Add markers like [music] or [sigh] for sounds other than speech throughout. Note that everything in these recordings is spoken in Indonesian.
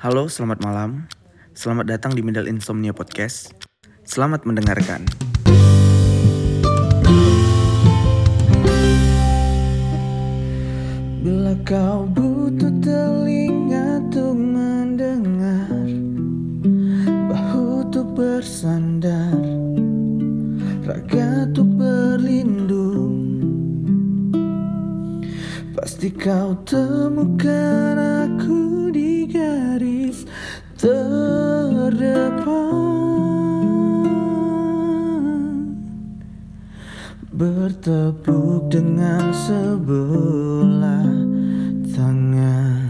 Halo, selamat malam. Selamat datang di Middle Insomnia Podcast. Selamat mendengarkan. Bila kau butuh telinga untuk mendengar Bahu untuk bersandar Raga untuk berlindung Pasti kau temukan aku terdepan Bertepuk dengan sebelah tangan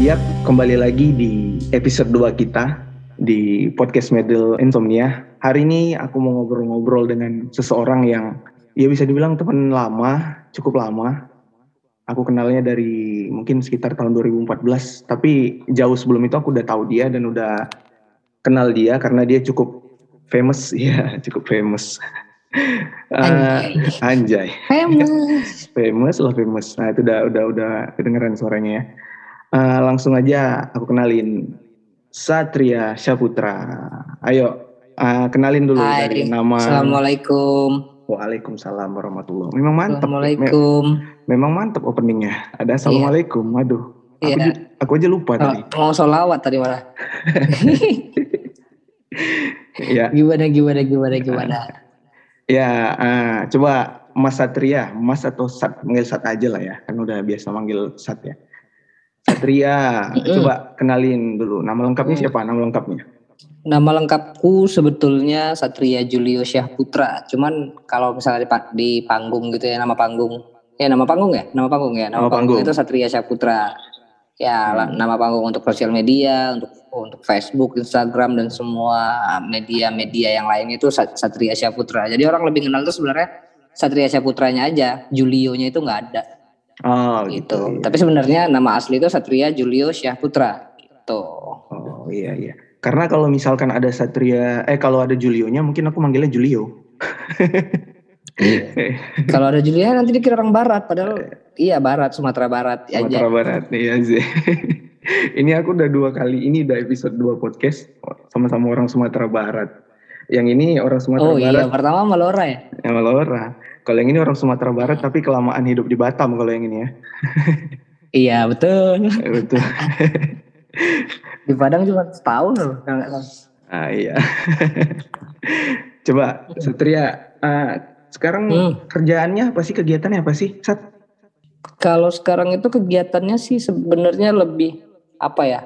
Yap, kembali lagi di episode 2 kita di podcast Medal Insomnia. Hari ini aku mau ngobrol-ngobrol dengan seseorang yang ya bisa dibilang teman lama, cukup lama. Aku kenalnya dari mungkin sekitar tahun 2014, tapi jauh sebelum itu aku udah tahu dia dan udah kenal dia karena dia cukup famous, [laughs] ya cukup famous. [laughs] Anjay. Uh, anjay. Famous. [laughs] famous lah famous. Nah itu udah udah udah kedengeran suaranya ya. Uh, langsung aja aku kenalin Satria Syaputra. Ayo uh, kenalin dulu Hai. dari nama. Assalamualaikum. Waalaikumsalam warahmatullahi. Memang mantap. Assalamualaikum. Me- memang mantap openingnya. Ada assalamualaikum. Aduh. Aku, Iya. ju- aku aja lupa Oh, tadi. mau sholawat tadi malah. [laughs] Ya, gimana gimana gimana gimana. [laughs] ya. uh, coba Mas Satria, Mas atau Sat, manggil Sat aja lah ya. Kan udah biasa manggil Sat ya. Satria, coba kenalin dulu. Nama lengkapnya Mm. siapa? Nama lengkapnya? Nama lengkapku sebetulnya Satria Julio Syah Putra. Cuman kalau misalnya di, pa- di panggung gitu ya nama panggung. Ya nama panggung ya, nama panggung ya. Nama, Nama panggung. panggung. itu Satria Syah Putra. Ya Hmm. nama panggung untuk sosial media, untuk untuk Facebook, Instagram dan semua media-media yang lain itu Sat- Satria Syah Putra. Jadi orang lebih kenal tuh sebenarnya Satria Syah Putranya aja, Julio-nya itu nggak ada Oh gitu. gitu. Tapi sebenarnya nama asli itu Satria Julio Syah Putra. Gitu. Oh iya iya. Karena kalau misalkan ada Satria, eh kalau ada Julionya mungkin aku manggilnya Julio. [laughs] Kalau ada Julio nanti dikira orang barat, padahal iya barat Sumatera Barat ya Sumatera aja. Barat iya sih. [laughs] ini aku udah dua kali ini udah episode dua podcast sama-sama orang Sumatera Barat. Yang ini orang Sumatera Oh iya, Barat pertama Malora ya. yang Malora. Kalau yang ini orang Sumatera Barat tapi kelamaan hidup di Batam kalau yang ini ya. Iya betul. Eh, [laughs] Betul. Di Padang cuma setahun loh. ah iya. [laughs] Coba Satria, ah, sekarang Hmm. kerjaannya apa sih kegiatannya apa sih? Sat? Kalau sekarang itu kegiatannya sih sebenarnya lebih apa ya?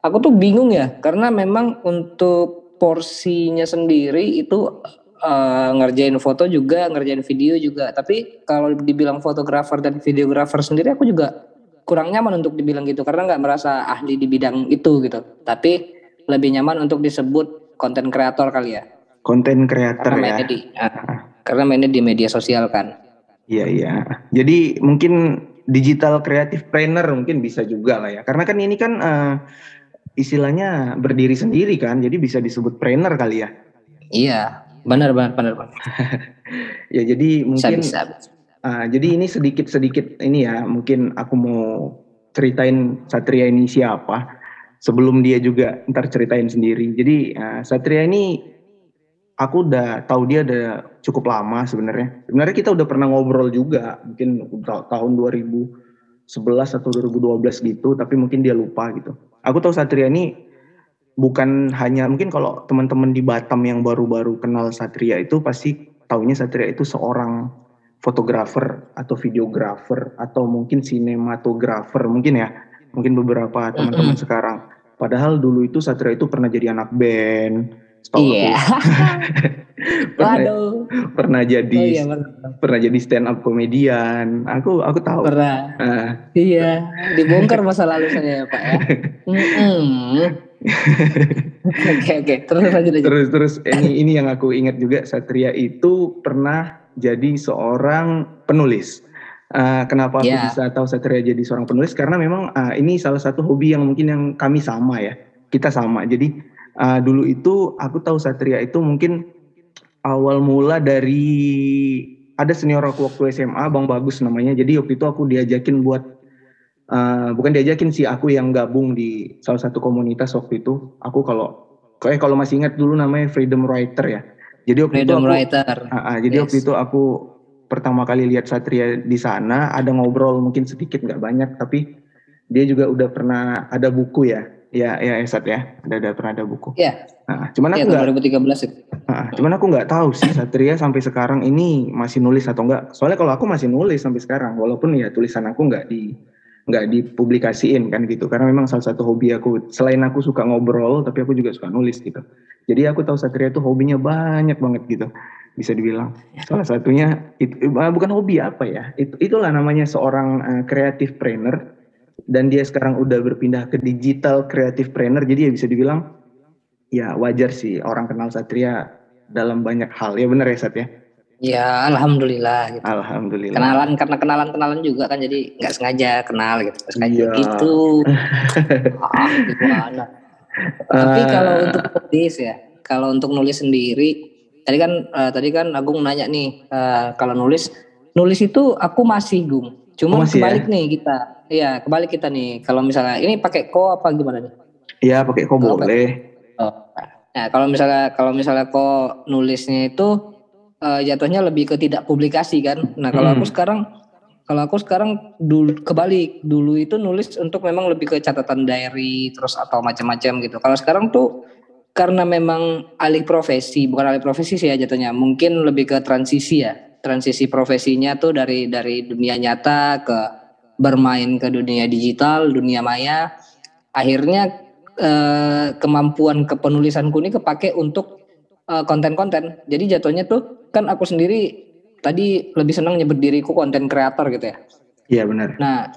Aku tuh bingung ya, karena memang untuk porsinya sendiri itu eh, ngerjain foto juga, ngerjain video juga. Tapi kalau dibilang fotografer dan videografer sendiri, aku juga kurang nyaman untuk dibilang gitu, karena nggak merasa ahli di bidang itu gitu. Tapi lebih nyaman untuk disebut konten kreator kali ya, Konten karena ya. mainnya di, ah, karena mainnya di media sosial kan. Iya iya. Jadi mungkin digital creative planner mungkin bisa juga lah ya. Karena kan ini kan eh, istilahnya berdiri sendiri kan, jadi bisa disebut planner kali ya. Iya, benar benar benar. benar. [laughs] Ya jadi Bisa mungkin bisa. Ah, jadi ini sedikit sedikit ini ya. Mungkin aku mau ceritain Satria ini siapa. Sebelum dia juga ntar ceritain sendiri. Jadi ah, Satria ini aku udah tahu dia udah cukup lama sebenarnya. Sebenarnya kita udah pernah ngobrol juga, mungkin ta- tahun 2011 atau 2012 gitu, tapi mungkin dia lupa gitu. Aku tahu Satria ini bukan hanya mungkin kalau teman-teman di Batam yang baru-baru kenal Satria itu pasti taunya Satria itu seorang fotografer atau videografer atau mungkin sinematografer mungkin ya. Mungkin beberapa teman-teman sekarang. Padahal dulu itu Satria itu pernah jadi anak band. setahu aku. Iya. [laughs] pernah, Waduh. pernah jadi Oh iya pernah jadi stand up komedian. Aku aku tahu. Pernah. Ah, Iya, dibongkar masa lalu saya ya Pak ya. [laughs] Oke oke, terus lanjut aja. terus terus ini ini yang aku ingat juga Satria itu pernah jadi seorang penulis. Ah, kenapa aku Ya. bisa tahu Satria jadi seorang penulis? Karena memang ah, ini salah satu hobi yang mungkin yang kami sama ya. Kita sama. Jadi ah, dulu itu aku tahu Satria itu mungkin awal mula dari ada senior aku waktu SMA, Bang Bagus namanya. Jadi waktu itu aku diajakin buat uh, bukan diajakin sih, aku yang gabung di salah satu komunitas waktu itu. Aku kalau kayak kalau masih ingat dulu namanya Freedom Writer ya. Jadi waktu Freedom itu aku, Writer. Uh, uh, jadi yes. waktu itu aku pertama kali lihat Satria di sana, ada ngobrol mungkin sedikit nggak banyak, tapi dia juga udah pernah ada buku ya Ya, ya Esat ya. Ada, ada pernah ada buku. Iya. Nah, cuman aku ya, 2013 itu. Nah, cuman aku nggak tahu sih Satria sampai sekarang ini masih nulis atau enggak. Soalnya kalau aku masih nulis sampai sekarang, walaupun ya tulisan aku nggak di nggak dipublikasiin kan gitu. Karena memang salah satu hobi aku selain aku suka ngobrol, tapi aku juga suka nulis gitu. Jadi aku tahu Satria itu hobinya banyak banget gitu. Bisa dibilang. Salah satunya itu bukan hobi apa ya? Itu itulah namanya seorang kreatif uh, trainer. Dan dia sekarang udah berpindah ke digital creative trainer. Jadi ya bisa dibilang ya wajar sih orang kenal Satria dalam banyak hal. Ya benar ya Sat ya Ya alhamdulillah gitu. Alhamdulillah. Kenalan karena kenalan-kenalan juga kan jadi nggak sengaja kenal gitu. Sengaja iya. gitu. [laughs] ah, gimana. Uh, Tapi kalau untuk nulis ya, kalau untuk nulis sendiri, tadi kan uh, tadi kan Agung nanya nih, uh, kalau nulis nulis itu aku masih Gung. Cuma oh, kebalik ya? nih kita. Iya, kebalik kita nih. Kalau misalnya ini pakai ko apa gimana nih? Iya, pakai ko boleh. Oh. Nah, kalau misalnya kalau misalnya ko nulisnya itu uh, jatuhnya lebih ke tidak publikasi kan. Nah, kalau hmm. aku sekarang kalau aku sekarang dulu kebalik. Dulu itu nulis untuk memang lebih ke catatan diary terus atau macam-macam gitu. Kalau sekarang tuh karena memang alih profesi, bukan alih profesi sih ya jatuhnya. Mungkin lebih ke transisi ya transisi profesinya tuh dari dari dunia nyata ke bermain ke dunia digital, dunia maya. Akhirnya eh, kemampuan kepenulisanku ini kepake untuk eh, konten-konten. Jadi jatuhnya tuh kan aku sendiri tadi lebih senang nyebut diriku konten kreator gitu ya. Iya benar. Nah,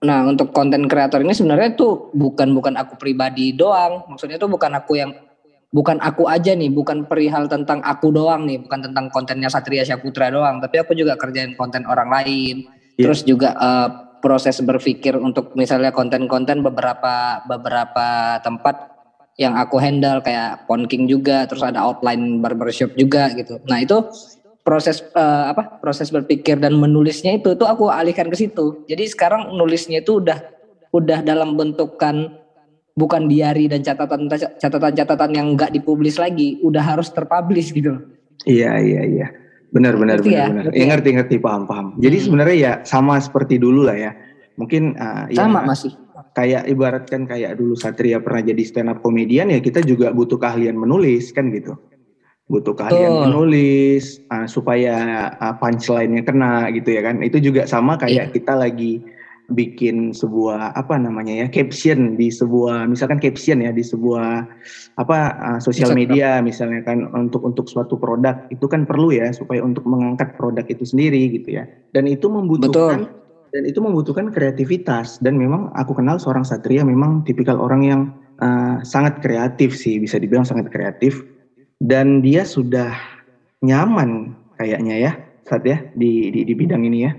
nah untuk konten kreator ini sebenarnya tuh bukan bukan aku pribadi doang. Maksudnya tuh bukan aku yang bukan aku aja nih, bukan perihal tentang aku doang nih, bukan tentang kontennya Satria Syaputra doang, tapi aku juga kerjain konten orang lain. Yeah. Terus juga uh, proses berpikir untuk misalnya konten-konten beberapa beberapa tempat yang aku handle kayak Ponking juga, terus ada outline barbershop juga gitu. Nah itu proses uh, apa proses berpikir dan menulisnya itu itu aku alihkan ke situ. Jadi sekarang nulisnya itu udah udah dalam bentukan bukan diary dan catatan catatan-catatan yang nggak dipublis lagi, udah harus terpublish gitu. Iya iya iya, benar benar benar ya? benar. Ya, ngerti ngerti paham paham. Jadi hmm. sebenarnya ya sama seperti dulu lah ya. Mungkin uh, sama ya, masih. Kayak ibaratkan kayak dulu Satria pernah jadi stand up komedian ya kita juga butuh keahlian menulis kan gitu. Butuh keahlian Betul. menulis uh, supaya uh, punchline-nya kena gitu ya kan. Itu juga sama kayak yeah. kita lagi bikin sebuah apa namanya ya caption di sebuah misalkan caption ya di sebuah apa uh, sosial media misalnya kan untuk untuk suatu produk itu kan perlu ya supaya untuk mengangkat produk itu sendiri gitu ya dan itu membutuhkan Betul. Dan itu membutuhkan kreativitas dan memang aku kenal seorang satria memang tipikal orang yang uh, sangat kreatif sih bisa dibilang sangat kreatif dan dia sudah nyaman kayaknya ya saat ya di di, di bidang ini ya.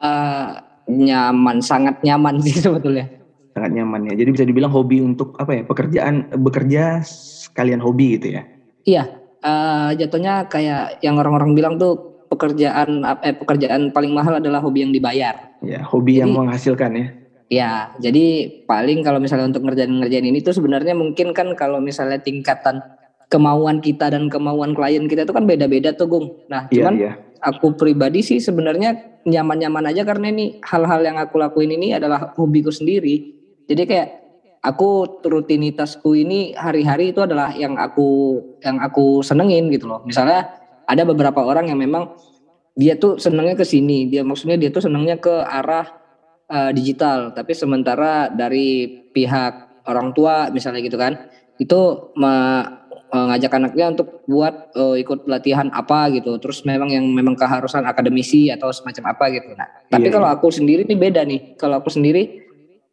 Uh, nyaman, sangat nyaman sih sebetulnya. Sangat nyaman ya. Jadi bisa dibilang hobi untuk apa ya? Pekerjaan bekerja sekalian hobi gitu ya. Iya, uh, jatuhnya kayak yang orang-orang bilang tuh pekerjaan eh pekerjaan paling mahal adalah hobi yang dibayar. Ya, hobi jadi, yang menghasilkan ya. Ya, jadi paling kalau misalnya untuk ngerjain-ngerjain ini tuh sebenarnya mungkin kan kalau misalnya tingkatan kemauan kita dan kemauan klien kita itu kan beda-beda tuh, Gung. Nah, iya, cuman ya, aku pribadi sih sebenarnya nyaman-nyaman aja karena ini hal-hal yang aku lakuin ini adalah hobiku sendiri. Jadi kayak aku rutinitasku ini hari-hari itu adalah yang aku yang aku senengin gitu loh. Misalnya ada beberapa orang yang memang dia tuh senengnya ke sini, dia maksudnya dia tuh senengnya ke arah uh, digital, tapi sementara dari pihak orang tua misalnya gitu kan, itu uh, ngajak anaknya untuk buat uh, ikut pelatihan apa gitu. Terus memang yang memang keharusan akademisi atau semacam apa gitu. Nah, tapi iya, kalau iya. aku sendiri ini beda nih. Kalau aku sendiri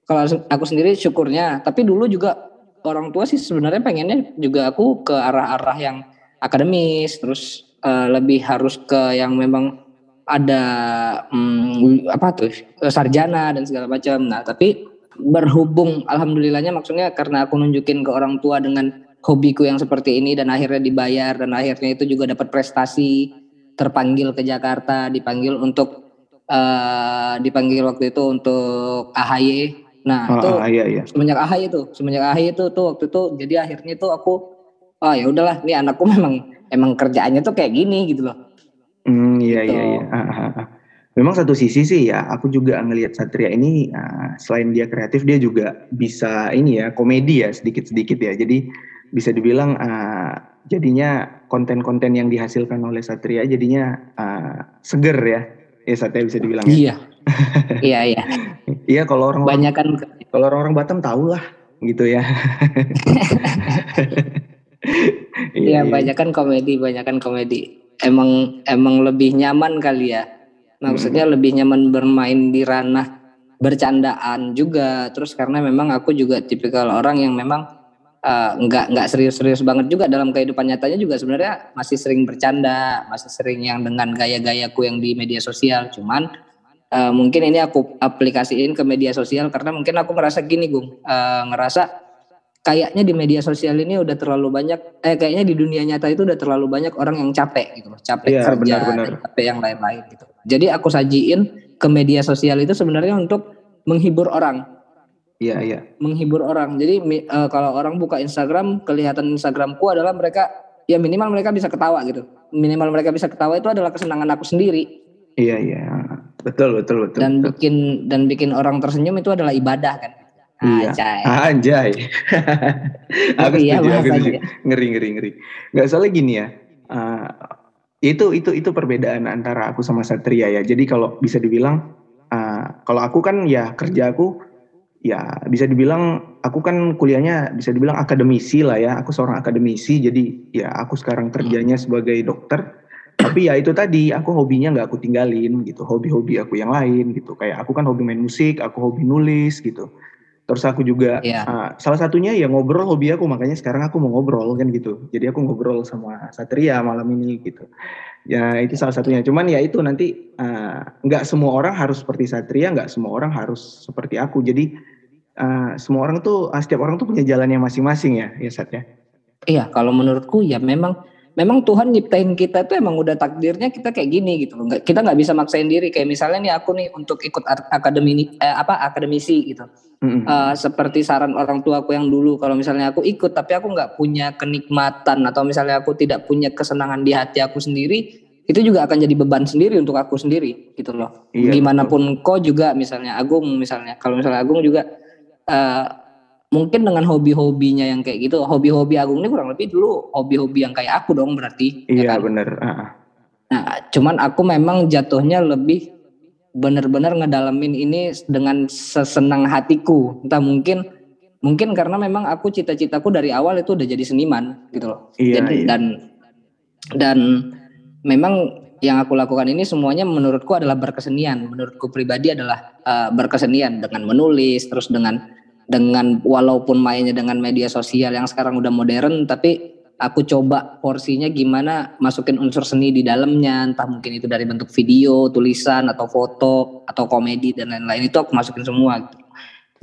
kalau aku sendiri syukurnya, tapi dulu juga orang tua sih sebenarnya pengennya juga aku ke arah-arah yang akademis, terus uh, lebih harus ke yang memang ada hmm, apa tuh sarjana dan segala macam. Nah, tapi berhubung alhamdulillahnya maksudnya karena aku nunjukin ke orang tua dengan hobiku yang seperti ini dan akhirnya dibayar dan akhirnya itu juga dapat prestasi terpanggil ke Jakarta, dipanggil untuk uh, dipanggil waktu itu untuk AHY. Nah, oh, itu iya, iya. semenjak AHY itu, semenjak AHY itu tuh waktu itu jadi akhirnya tuh aku oh ya udahlah, nih anakku [laughs] memang emang kerjaannya tuh kayak gini gitu loh. Hmm, iya gitu. iya iya. Ah, ah, ah. Memang satu sisi sih ya, aku juga ngelihat Satria ini uh, selain dia kreatif dia juga bisa ini ya komedi ya sedikit-sedikit ya. Jadi bisa dibilang uh, jadinya konten-konten yang dihasilkan oleh Satria jadinya uh, seger ya. Ya Satria bisa dibilang. Ya. Iya. [laughs] iya iya. Iya kalau orang banyak kan kalau orang-orang Batam tahu lah gitu ya. [laughs] [laughs] Iya, iya banyak kan komedi, banyak kan komedi. Emang emang lebih nyaman kali ya. Maksudnya hmm. lebih nyaman bermain di ranah bercandaan juga. Terus karena memang aku juga tipikal orang yang memang uh, nggak nggak serius-serius banget juga dalam kehidupan nyatanya juga sebenarnya masih sering bercanda masih sering yang dengan gaya-gayaku yang di media sosial. Cuman uh, mungkin ini aku aplikasiin ke media sosial karena mungkin aku ngerasa gini gung. Uh, ngerasa kayaknya di media sosial ini udah terlalu banyak eh kayaknya di dunia nyata itu udah terlalu banyak orang yang capek gitu loh capek ya, kerja benar, benar. capek yang lain-lain gitu. Jadi aku sajiin ke media sosial itu sebenarnya untuk menghibur orang. Iya iya. Menghibur orang. Jadi uh, kalau orang buka Instagram kelihatan Instagramku adalah mereka ya minimal mereka bisa ketawa gitu. Minimal mereka bisa ketawa itu adalah kesenangan aku sendiri. Iya iya. Betul betul betul dan betul. bikin dan bikin orang tersenyum itu adalah ibadah kan Iya. Anjay. Anjay. [laughs] aku iya, setuju, aku setuju. Ngeri, ngeri, ngeri. Gak salah gini ya. Uh, itu itu itu perbedaan antara aku sama Satria ya. Jadi kalau bisa dibilang, uh, kalau aku kan ya kerja aku ya bisa dibilang aku kan kuliahnya bisa dibilang akademisi lah ya. Aku seorang akademisi. Jadi ya aku sekarang kerjanya sebagai dokter. Tapi ya itu tadi aku hobinya nggak aku tinggalin gitu. Hobi-hobi aku yang lain gitu. Kayak aku kan hobi main musik, aku hobi nulis gitu Terus aku juga yeah. Iya. uh, salah satunya ya ngobrol hobi aku makanya sekarang aku mau ngobrol kan gitu. Jadi aku ngobrol sama Satria malam ini gitu. Ya itu salah satunya. Cuman ya itu nanti ah, nggak uh, semua orang harus seperti Satria, nggak semua orang harus seperti aku. Jadi uh, semua orang tuh setiap orang tuh punya jalannya masing-masing ya, ya Satria. Iya, kalau menurutku ya memang memang Tuhan nyiptain kita tuh emang udah takdirnya kita kayak gini gitu loh. Kita nggak bisa maksain diri kayak misalnya nih aku nih untuk ikut akademi eh, apa akademisi gitu. Mm-hmm. Uh, seperti saran orang tua aku yang dulu kalau misalnya aku ikut tapi aku nggak punya kenikmatan atau misalnya aku tidak punya kesenangan di hati aku sendiri itu juga akan jadi beban sendiri untuk aku sendiri gitu loh. Iya, Gimanapun betul. kau juga misalnya Agung misalnya kalau misalnya Agung juga uh, mungkin dengan hobi-hobinya yang kayak gitu hobi-hobi Agung ini kurang lebih dulu hobi-hobi yang kayak aku dong berarti ya iya ya kan? bener uh. nah cuman aku memang jatuhnya lebih bener-bener ngedalamin ini dengan sesenang hatiku entah mungkin mungkin karena memang aku cita-citaku dari awal itu udah jadi seniman gitu loh iya, jadi, iya. dan dan memang yang aku lakukan ini semuanya menurutku adalah berkesenian menurutku pribadi adalah uh, berkesenian dengan menulis terus dengan dengan walaupun mainnya dengan media sosial yang sekarang udah modern tapi aku coba porsinya gimana masukin unsur seni di dalamnya entah mungkin itu dari bentuk video tulisan atau foto atau komedi dan lain-lain itu aku masukin semua gitu.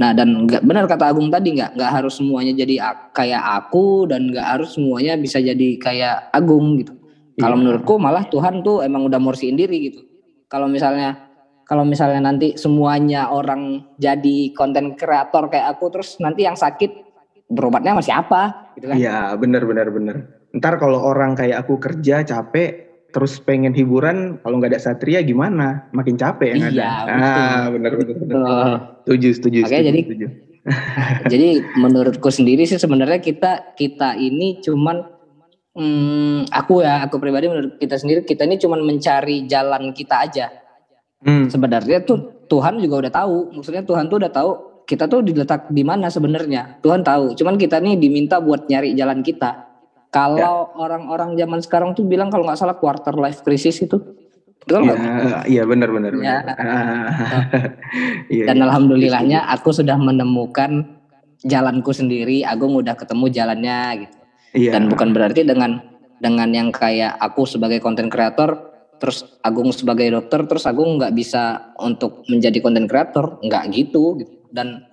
nah dan nggak benar kata Agung tadi nggak nggak harus semuanya jadi kayak aku dan nggak harus semuanya bisa jadi kayak Agung gitu iya. kalau menurutku malah Tuhan tuh emang udah morsiin diri gitu kalau misalnya kalau misalnya nanti semuanya orang jadi konten kreator kayak aku terus nanti yang sakit berobatnya masih apa gitu kan? Iya benar benar benar ntar kalau orang kayak aku kerja capek terus pengen hiburan kalau nggak ada satria gimana? Makin capek yang iya, ada. betul. ah benar benar benar setuju setuju Oke, setuju, jadi setuju. [laughs] jadi menurutku sendiri sih sebenarnya kita kita ini cuman hmm, aku ya aku pribadi menurut kita sendiri kita ini cuman mencari jalan kita aja Hmm. Sebenarnya tuh Tuhan juga udah tahu. Maksudnya Tuhan tuh udah tahu kita tuh diletak di mana sebenarnya. Tuhan tahu. Cuman kita nih diminta buat nyari jalan kita. Kalau ya. orang-orang zaman sekarang tuh bilang kalau nggak salah quarter life crisis itu. Betul nggak? Ya, iya benar benar. Ya. [laughs] ya, Dan ya. alhamdulillahnya aku sudah menemukan jalanku sendiri. Agung udah ketemu jalannya gitu. Ya. Dan bukan berarti dengan dengan yang kayak aku sebagai konten kreator terus Agung sebagai dokter terus Agung nggak bisa untuk menjadi konten kreator nggak gitu gitu dan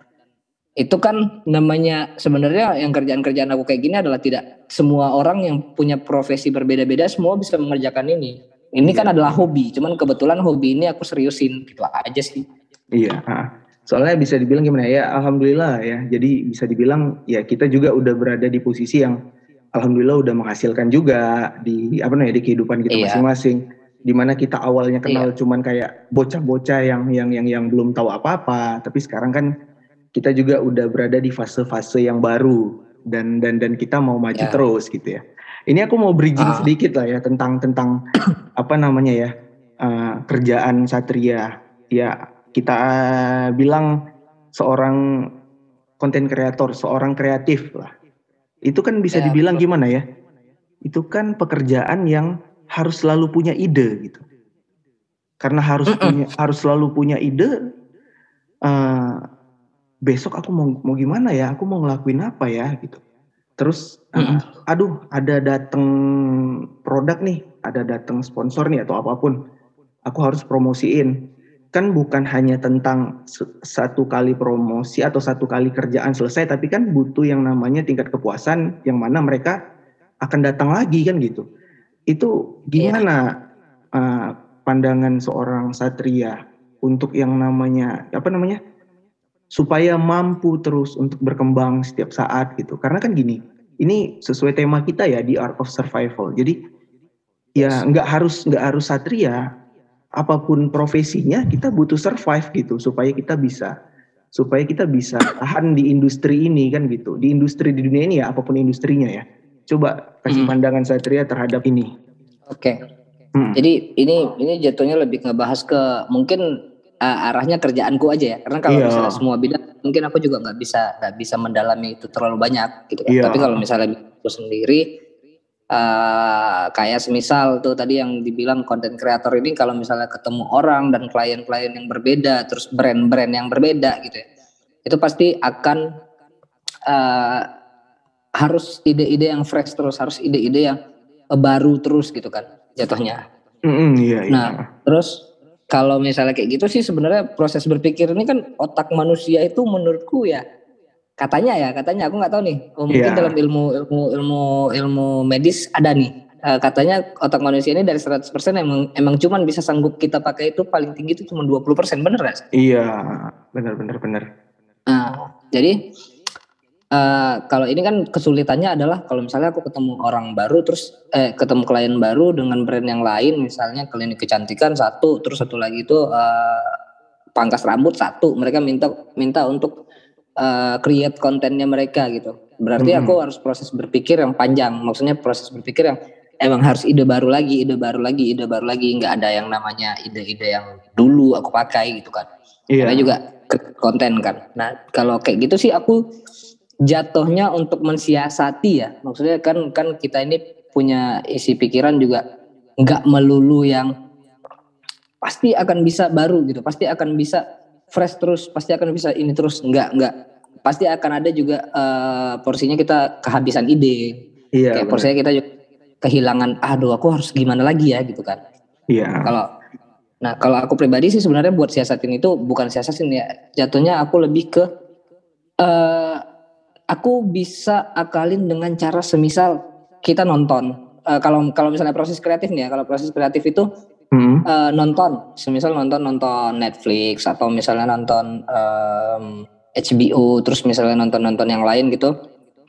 itu kan namanya sebenarnya yang kerjaan-kerjaan aku kayak gini adalah tidak semua orang yang punya profesi berbeda-beda semua bisa mengerjakan ini Ini kan adalah hobi, cuman kebetulan hobi ini aku seriusin gitu aja sih. Iya. Soalnya bisa dibilang gimana ya, alhamdulillah ya. Jadi bisa dibilang ya kita juga udah berada di posisi yang alhamdulillah udah menghasilkan juga di apa namanya di kehidupan kita Iya. Di mana kita awalnya kenal Iya. cuman kayak bocah-bocah yang yang yang yang belum tahu apa-apa, tapi sekarang kan kita juga udah berada di fase-fase yang baru dan dan dan kita mau maju Ya. terus gitu ya. Ini aku mau bridging Ah. sedikit lah ya tentang tentang [coughs] apa namanya ya eh, kerjaan Satria. Ya kita bilang seorang konten kreator, seorang kreatif lah. Itu kan bisa Ya, dibilang gimana ya? Itu kan pekerjaan yang harus selalu punya ide gitu. Karena harus Mm-mm. punya harus selalu punya ide. eh, besok aku mau mau gimana ya? Aku mau ngelakuin apa ya gitu. Terus, eh, Mm-mm. aduh ada datang produk nih, ada datang sponsor nih atau apa pun. Aku harus promosiin kan bukan hanya tentang satu kali promosi atau satu kali kerjaan selesai, tapi kan butuh yang namanya tingkat kepuasan yang mana mereka akan datang lagi kan gitu. Itu gimana uh, pandangan seorang satria untuk yang namanya apa namanya? Supaya mampu terus untuk berkembang setiap saat gitu. Karena kan gini, ini sesuai tema kita ya di art of survival. Jadi ya nggak harus nggak harus satria apa pun profesinya kita butuh survive gitu supaya kita bisa supaya kita bisa tahan di industri ini kan gitu. Di industri di dunia ini ya apa pun industrinya ya coba kasih Hmm. pandangan Satria terhadap ini Oke. Hmm. Jadi ini ini jatuhnya lebih ngebahas ke mungkin uh, arahnya kerjaanku aja ya. Karena kalau Iya. misalnya semua bidang mungkin aku juga nggak bisa nggak bisa mendalami itu terlalu banyak gitu kan. Iya. Tapi kalau misalnya aku sendiri uh, kayak semisal tuh tadi yang dibilang konten kreator ini kalau misalnya ketemu orang dan klien-klien yang berbeda terus brand-brand yang berbeda gitu ya. Itu pasti akan uh, harus ide-ide yang fresh terus, harus ide-ide yang uh, baru terus gitu kan jatuhnya. Mm-mm, iya, iya. Nah, terus kalau misalnya kayak gitu sih sebenarnya proses berpikir ini kan otak manusia itu menurutku ya katanya ya katanya aku nggak tahu nih oh, mungkin Iya. dalam ilmu ilmu ilmu ilmu medis ada nih Eh, katanya otak manusia ini dari 100% emang emang cuman bisa sanggup kita pakai itu paling tinggi itu cuma 20% bener gak? iya benar benar benar Nah, jadi eh kalau ini kan kesulitannya adalah kalau misalnya aku ketemu orang baru terus eh ketemu klien baru dengan brand yang lain misalnya klinik kecantikan satu terus satu lagi itu eh, pangkas rambut satu mereka minta minta untuk eh, create kontennya mereka gitu. Berarti aku harus proses berpikir yang panjang maksudnya proses berpikir yang emang harus ide baru lagi ide baru lagi ide baru lagi nggak ada yang namanya ide-ide yang dulu aku pakai gitu kan. Iya. Karena juga konten kan. Nah kalau kayak gitu sih aku jatuhnya untuk mensiasati ya. Maksudnya kan kan kita ini punya isi pikiran juga nggak melulu yang pasti akan bisa baru gitu. Pasti akan bisa fresh terus. Pasti akan bisa ini terus. Nggak nggak. Pasti akan ada juga eh, porsinya kita kehabisan ide. iya Kayak porsinya kita juga kehilangan. Aduh aku harus gimana lagi ya gitu kan. iya Kalau nah kalau aku pribadi sih sebenarnya buat siasatin itu bukan siasatin ya. Jatuhnya aku lebih ke eh aku bisa akalin dengan cara semisal kita nonton. Eh, kalau kalau misalnya proses kreatif nih ya, kalau proses kreatif itu Mm, eh, nonton, semisal nonton nonton Netflix atau misalnya nonton em, HBO, terus misalnya nonton nonton yang lain gitu,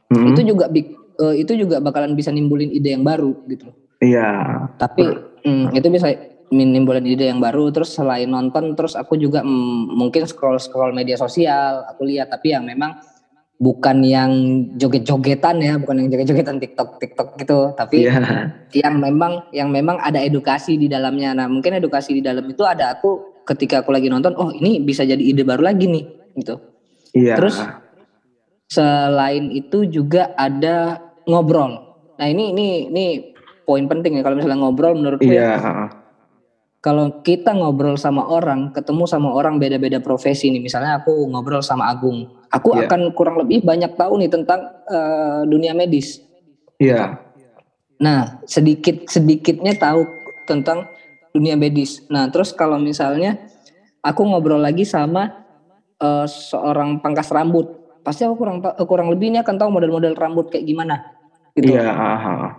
mm, itu juga eh, itu juga bakalan bisa nimbulin ide yang baru gitu. Iya. Tapi mm, itu bisa menimbulkan ide yang baru terus selain nonton terus aku juga mm, mungkin scroll scroll media sosial aku lihat. Tapi yang memang bukan yang joget-jogetan ya bukan yang joget-jogetan TikTok TikTok gitu. Tapi iya. yang memang yang memang ada edukasi di dalamnya. Nah mungkin edukasi di dalam itu ada aku ketika aku lagi nonton oh ini bisa jadi ide baru lagi nih gitu. Iya. Terus selain itu juga ada ngobrol. Nah ini ini ini poin penting ya kalau misalnya ngobrol menurutku ya. Iya kalau kita ngobrol sama orang, ketemu sama orang beda-beda profesi nih, misalnya aku ngobrol sama Agung, aku Iya. akan kurang lebih banyak tahu nih tentang eh, dunia medis. iya Nah, sedikit sedikitnya tahu tentang dunia medis. Nah, terus kalau misalnya aku ngobrol lagi sama eh, seorang pangkas rambut, pasti aku kurang kurang lebih ini akan tahu model-model rambut kayak gimana, gitu. iya ah, ah.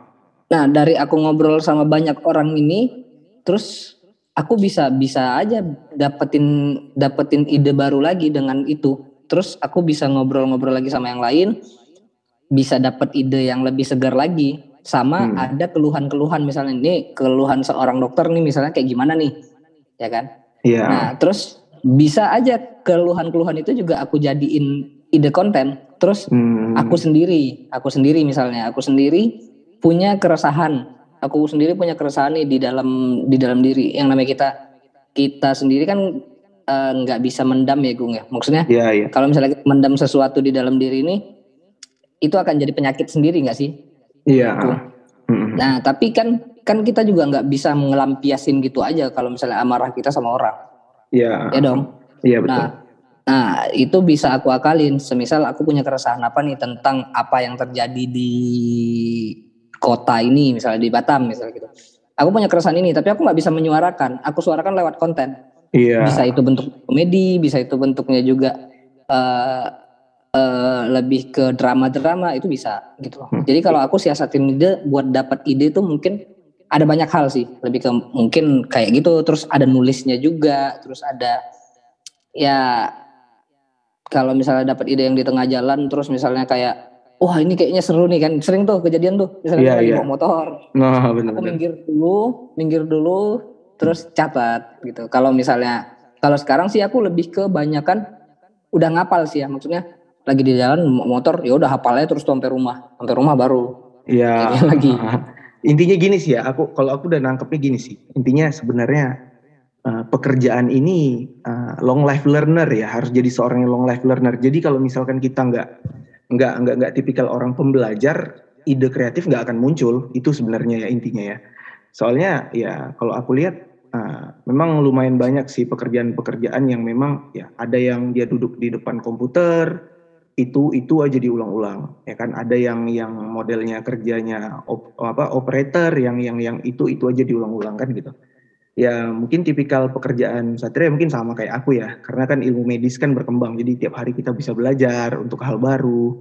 Nah, dari aku ngobrol sama banyak orang ini, terus aku bisa bisa aja dapetin dapetin ide baru lagi dengan itu terus aku bisa ngobrol-ngobrol lagi sama yang lain bisa dapet ide yang lebih segar lagi sama hmm. ada keluhan-keluhan misalnya ini keluhan seorang dokter nih misalnya kayak gimana nih ya kan yeah. nah terus bisa aja keluhan-keluhan itu juga aku jadiin ide konten terus hmm. aku sendiri aku sendiri misalnya aku sendiri punya keresahan aku sendiri punya keresahan nih di dalam di dalam diri yang namanya kita kita sendiri kan eh, nggak uh, bisa mendam ya Gung ya maksudnya yeah, yeah. kalau misalnya kita mendam sesuatu di dalam diri ini itu akan jadi penyakit sendiri nggak sih Iya. Mm-hmm. Nah, tapi kan kan kita juga nggak bisa ngelampiasin gitu aja kalau misalnya amarah kita sama orang. Iya. Ya dong. Iya betul. Nah, nah itu bisa aku akalin. Semisal aku punya keresahan apa nih tentang apa yang terjadi di kota ini, misalnya di Batam, misalnya gitu. Aku punya keresahan ini, tapi aku nggak bisa menyuarakan. Aku suarakan lewat konten. Iya. Bisa itu bentuk komedi, bisa itu bentuknya juga uh, uh, lebih ke drama-drama itu bisa gitu loh. Hmm. Jadi kalau aku siasatin ide buat dapat ide itu mungkin ada banyak hal sih, lebih ke mungkin kayak gitu, terus ada nulisnya juga, terus ada ya kalau misalnya dapat ide yang di tengah jalan terus misalnya kayak wah ini kayaknya seru nih kan. Sering tuh kejadian tuh. Misalnya yeah, lagi yeah. bawa motor. Nah, bener, aku minggir dulu minggir dulu terus catat gitu. Kalau misalnya kalau sekarang sih aku lebih ke banyakan udah ngapal sih ya. Maksudnya lagi di jalan motor ya udah hafalnya terus sampai rumah sampai rumah baru. Iya. Lagi. [laughs] Intinya gini sih ya aku kalau aku udah nangkepnya gini sih. Intinya sebenarnya uh, pekerjaan ini uh, long life learner ya harus jadi seorang yang long life learner. Jadi kalau misalkan kita nggak nggak nggak nggak tipikal orang pembelajar ide kreatif nggak akan muncul. Itu sebenarnya ya intinya ya. Soalnya ya kalau aku lihat uh, memang lumayan banyak sih pekerjaan-pekerjaan yang memang ya ada yang dia duduk di depan komputer itu itu aja diulang-ulang ya kan? Ada yang yang modelnya kerjanya op, apa operator yang yang yang itu itu aja diulang-ulang kan gitu ya mungkin tipikal pekerjaan satria mungkin sama kayak aku ya. Karena kan ilmu medis kan berkembang jadi tiap hari kita bisa belajar untuk hal baru.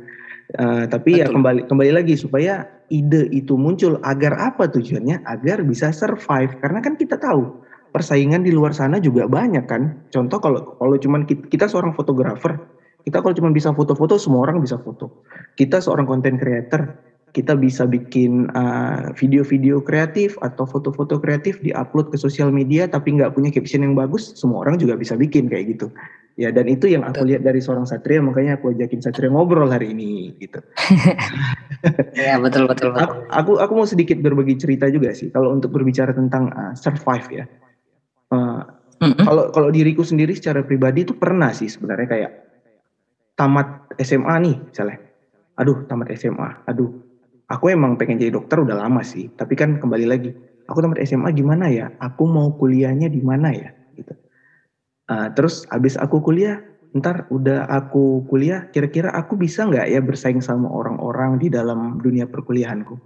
Uh, tapi ya Betul. ya kembali kembali lagi supaya ide itu muncul agar apa tujuannya? Agar bisa survive. Karena kan kita tahu persaingan di luar sana juga banyak kan. Contoh kalau kalau cuman kita, kita seorang fotografer kita kalau cuma bisa foto-foto, semua orang bisa foto. Kita seorang content creator, kita bisa bikin uh, video-video uh, kreatif atau foto-foto kreatif di-upload ke sosial media tapi nggak punya caption yang bagus, semua orang juga bisa bikin kayak gitu. Ya dan itu yang aku lihat dari seorang Satria, makanya aku ajakin Satria ngobrol hari ini gitu. [laughs] ya betul betul. betul. Aku, aku mau sedikit berbagi cerita juga sih kalau untuk berbicara tentang uh, survive ya. Uh, Kalau kalau diriku sendiri secara pribadi itu pernah sih sebenarnya kayak tamat SMA nih misalnya. Aduh, tamat SMA. Aduh, aku emang pengen jadi dokter udah lama sih. Tapi kan kembali lagi, aku tamat SMA gimana ya? Aku mau kuliahnya di mana ya? Gitu. Uh, terus abis aku kuliah, ntar udah aku kuliah, kira-kira aku bisa nggak ya bersaing sama orang-orang di dalam dunia perkuliahanku?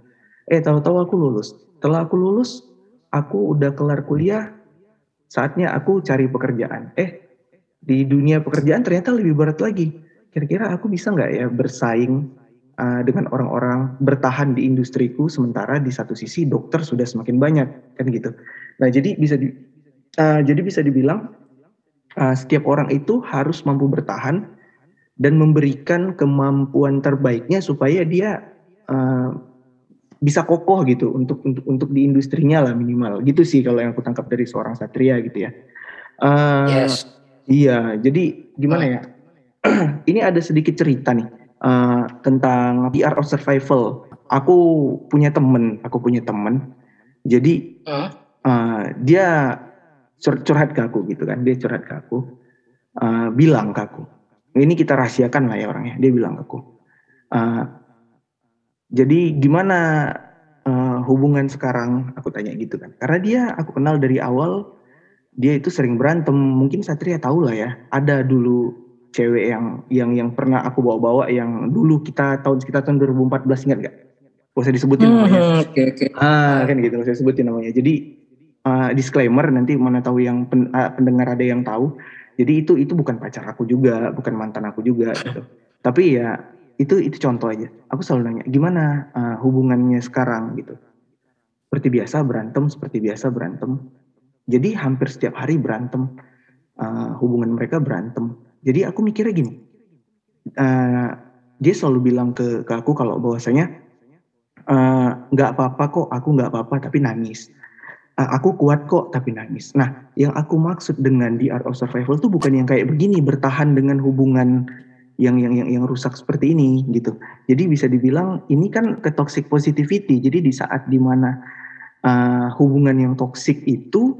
Eh, tahu-tahu aku lulus. Setelah aku lulus, aku udah kelar kuliah, saatnya aku cari pekerjaan. Eh, di dunia pekerjaan ternyata lebih berat lagi kira-kira aku bisa nggak ya bersaing uh, dengan orang-orang bertahan di industriku sementara di satu sisi dokter sudah semakin banyak kan gitu. Nah jadi bisa di, uh, jadi bisa dibilang uh, setiap orang itu harus mampu bertahan dan memberikan kemampuan terbaiknya supaya dia uh, bisa kokoh gitu untuk untuk untuk di industrinya lah minimal gitu sih kalau yang aku tangkap dari seorang satria gitu ya. Uh, yes. Iya, jadi gimana ya? [clears throat] ini ada sedikit cerita nih uh, tentang art of survival. Aku punya temen, aku punya temen. Jadi uh? Uh, dia cur curhat ke aku gitu kan, dia curhat ke aku, uh, bilang ke aku. Ini kita rahasiakan lah ya orangnya. Dia bilang ke aku. Uh, jadi gimana uh, hubungan sekarang? Aku tanya gitu kan. Karena dia aku kenal dari awal dia itu sering berantem. Mungkin Satria tahu lah ya. Ada dulu cewek yang yang yang pernah aku bawa-bawa yang dulu kita tahun sekitar tahun 2014 ingat gak? Gak usah disebutin hmm, namanya. Oke okay, oke. Okay. Ah kan gitu, gak usah disebutin namanya. Jadi uh, disclaimer nanti mana tahu yang pen, uh, pendengar ada yang tahu. Jadi itu itu bukan pacar aku juga, bukan mantan aku juga gitu. [laughs] Tapi ya itu itu contoh aja. Aku selalu nanya gimana uh, hubungannya sekarang gitu. Seperti biasa berantem, seperti biasa berantem. Jadi hampir setiap hari berantem, uh, hubungan mereka berantem. Jadi aku mikirnya gini, uh, dia selalu bilang ke, ke aku kalau bahwasanya nggak uh, apa-apa kok, aku nggak apa-apa tapi nangis. Uh, aku kuat kok tapi nangis. Nah, yang aku maksud dengan di art of survival tuh bukan yang kayak begini bertahan dengan hubungan yang yang yang yang rusak seperti ini gitu. Jadi bisa dibilang ini kan ke toxic positivity. Jadi di saat di mana uh, hubungan yang toksik itu,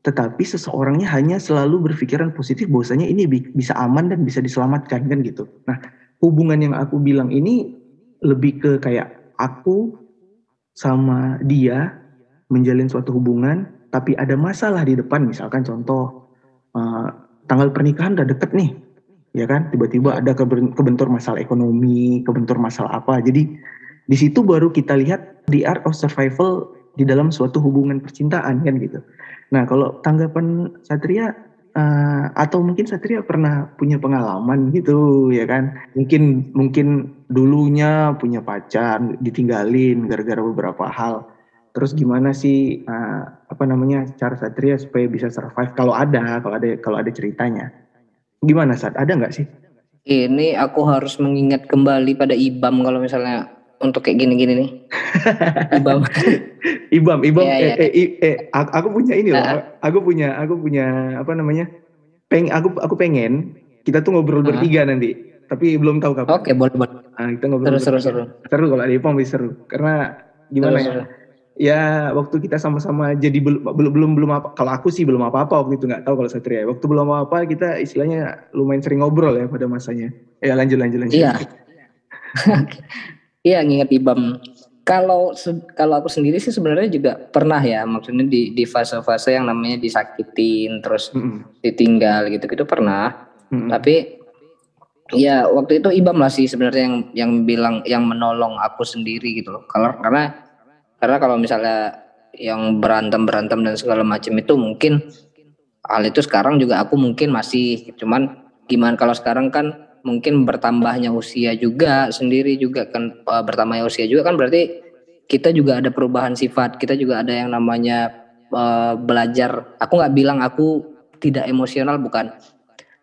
tetapi seseorangnya hanya selalu berpikiran positif bahwasanya ini bi bisa aman dan bisa diselamatkan kan gitu. Nah hubungan yang aku bilang ini lebih ke kayak aku sama dia menjalin suatu hubungan, tapi ada masalah di depan. Misalkan contoh uh, tanggal pernikahan udah deket nih ya kan? Tiba-tiba ada kebentur masalah ekonomi kebentur masalah apa. Jadi di situ baru kita lihat the art of survival di dalam suatu hubungan percintaan kan gitu. Nah kalau tanggapan Satria uh, atau mungkin Satria pernah punya pengalaman gitu ya kan? Mungkin mungkin dulunya punya pacar ditinggalin gara-gara beberapa hal. Terus gimana sih uh, apa namanya cara Satria supaya bisa survive? Kalau ada kalau ada kalau ada ceritanya. Gimana saat ada nggak sih? Ini aku harus mengingat kembali pada Ibam kalau misalnya untuk kayak gini-gini nih. [laughs] Ibam. Ibam, Ibam. Ya, eh, ya. Eh, eh, eh, aku punya ini loh. Uh. Aku punya, aku punya apa namanya? Peng, aku aku pengen kita tuh ngobrol uh. bertiga nanti. Tapi belum tahu kapan. Oke, boleh boleh. Nah, kita ngobrol. Seru, seru, seru. Seru kalau ada Ibam bisa seru. Karena gimana seru, ya? Seru ya waktu kita sama-sama jadi belum belum belum belum apa kalau aku sih belum apa-apa waktu itu nggak tahu kalau Satria waktu belum apa-apa kita istilahnya lumayan sering ngobrol ya pada masanya ya lanjut lanjut lanjut iya [laughs] [laughs] iya nginget ibam kalau kalau aku sendiri sih sebenarnya juga pernah ya maksudnya di di fase-fase yang namanya disakitin terus mm -hmm. ditinggal gitu gitu pernah mm -hmm. tapi ya waktu itu ibam lah sih sebenarnya yang yang bilang yang menolong aku sendiri gitu loh kalau karena karena kalau misalnya yang berantem berantem dan segala macam itu mungkin hal itu sekarang juga aku mungkin masih cuman gimana kalau sekarang kan mungkin bertambahnya usia juga sendiri juga kan e, bertambahnya usia juga kan berarti kita juga ada perubahan sifat kita juga ada yang namanya uh, belajar aku nggak bilang aku tidak emosional bukan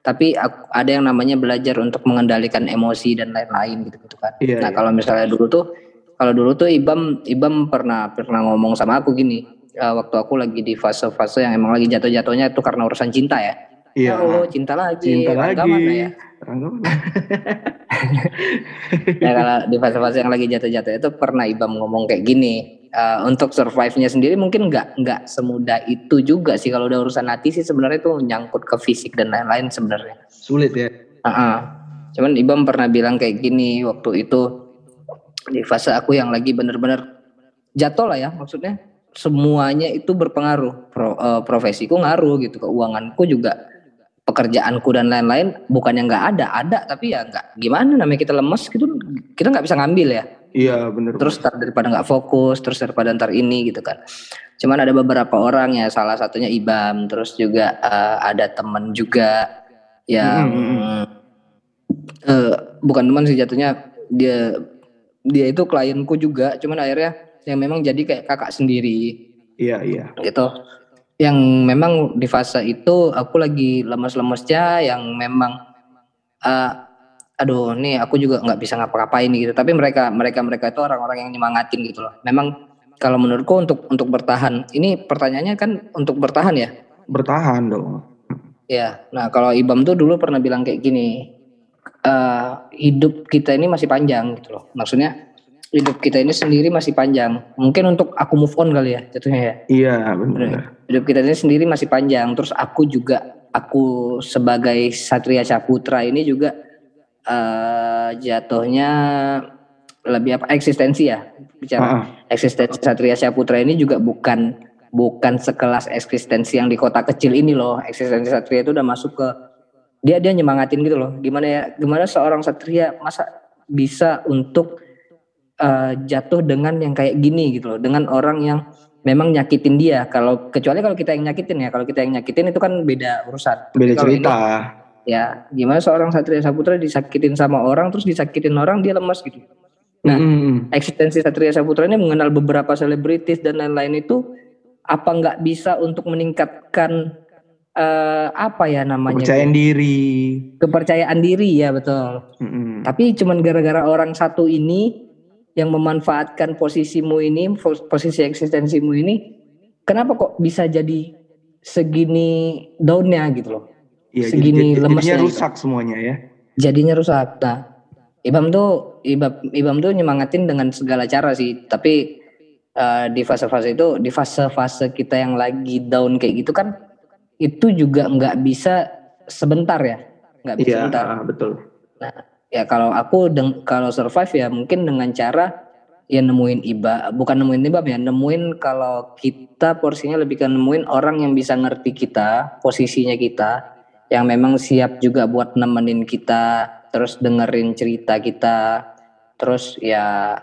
tapi aku, ada yang namanya belajar untuk mengendalikan emosi dan lain-lain gitu gitu kan iya, nah iya. kalau misalnya dulu tuh kalau dulu tuh Ibam Ibam pernah pernah ngomong sama aku gini uh, waktu aku lagi di fase-fase yang emang lagi jatuh-jatuhnya itu karena urusan cinta ya. Iya. Oh, cinta lagi. Cinta Rangga lagi. Mana ya? Rangga mana? [laughs] ya kalau di fase-fase yang lagi jatuh-jatuh itu pernah Ibam ngomong kayak gini. Uh, untuk survive-nya sendiri mungkin nggak nggak semudah itu juga sih kalau udah urusan hati sih sebenarnya itu nyangkut ke fisik dan lain-lain sebenarnya. Sulit ya. Uh -uh. Cuman Ibam pernah bilang kayak gini waktu itu di fase aku yang lagi bener-bener jatuh lah ya maksudnya semuanya itu berpengaruh Pro, uh, profesiku ngaruh gitu keuanganku juga pekerjaanku dan lain-lain bukannya nggak ada ada tapi ya nggak gimana namanya kita lemes gitu kita nggak bisa ngambil ya. Iya bener. Terus tar daripada nggak fokus terus daripada ntar ini gitu kan. Cuman ada beberapa orang ya salah satunya Ibam terus juga uh, ada temen juga yang hmm. uh, bukan teman sih jatuhnya dia dia itu klienku juga cuman akhirnya yang memang jadi kayak kakak sendiri. Iya iya. Gitu yang memang di fase itu aku lagi lemes-lemesnya yang memang uh, aduh nih aku juga nggak bisa ngapa-ngapain gitu. Tapi mereka mereka mereka itu orang-orang yang nyemangatin gitu loh. Memang kalau menurutku untuk untuk bertahan ini pertanyaannya kan untuk bertahan ya? Bertahan dong. Ya nah kalau Ibam tuh dulu pernah bilang kayak gini uh, hidup kita ini masih panjang gitu loh. Maksudnya hidup kita ini sendiri masih panjang. Mungkin untuk aku move on kali ya jatuhnya ya. Iya benar. Hidup kita ini sendiri masih panjang. Terus aku juga aku sebagai Satria Saputra ini juga uh, jatuhnya lebih apa eksistensi ya bicara -huh. eksistensi Satria Saputra ini juga bukan bukan sekelas eksistensi yang di kota kecil ini loh eksistensi Satria itu udah masuk ke dia dia nyemangatin gitu loh gimana ya gimana seorang satria masa bisa untuk uh, jatuh dengan yang kayak gini gitu loh. Dengan orang yang memang nyakitin dia. Kalau kecuali kalau kita yang nyakitin ya. Kalau kita yang nyakitin itu kan beda urusan. Beda cerita. ini, ya gimana seorang satria saputra disakitin sama orang terus disakitin orang dia lemas gitu. Nah mm -hmm. eksistensi satria saputra ini mengenal beberapa selebritis dan lain-lain itu apa nggak bisa untuk meningkatkan uh, apa ya namanya kepercayaan diri. Kepercayaan diri ya betul. Mm-hmm. tapi cuman gara-gara orang satu ini yang memanfaatkan posisimu ini posisi eksistensimu ini kenapa kok bisa jadi segini daunnya gitu loh? Ya, segini jadi, lemesnya jadinya rusak gitu. semuanya ya? Jadinya rusak. Nah Ibam tuh Ibam Ibam tuh nyemangatin dengan segala cara sih. Tapi uh, di fase-fase itu di fase-fase kita yang lagi down kayak gitu kan itu juga nggak bisa sebentar ya? Nggak bisa ya, sebentar. betul. Nah ya kalau aku deng kalau survive ya mungkin dengan cara ya nemuin iba bukan nemuin ibam ya nemuin kalau kita porsinya lebih ke nemuin orang yang bisa ngerti kita posisinya kita yang memang siap juga buat nemenin kita terus dengerin cerita kita terus ya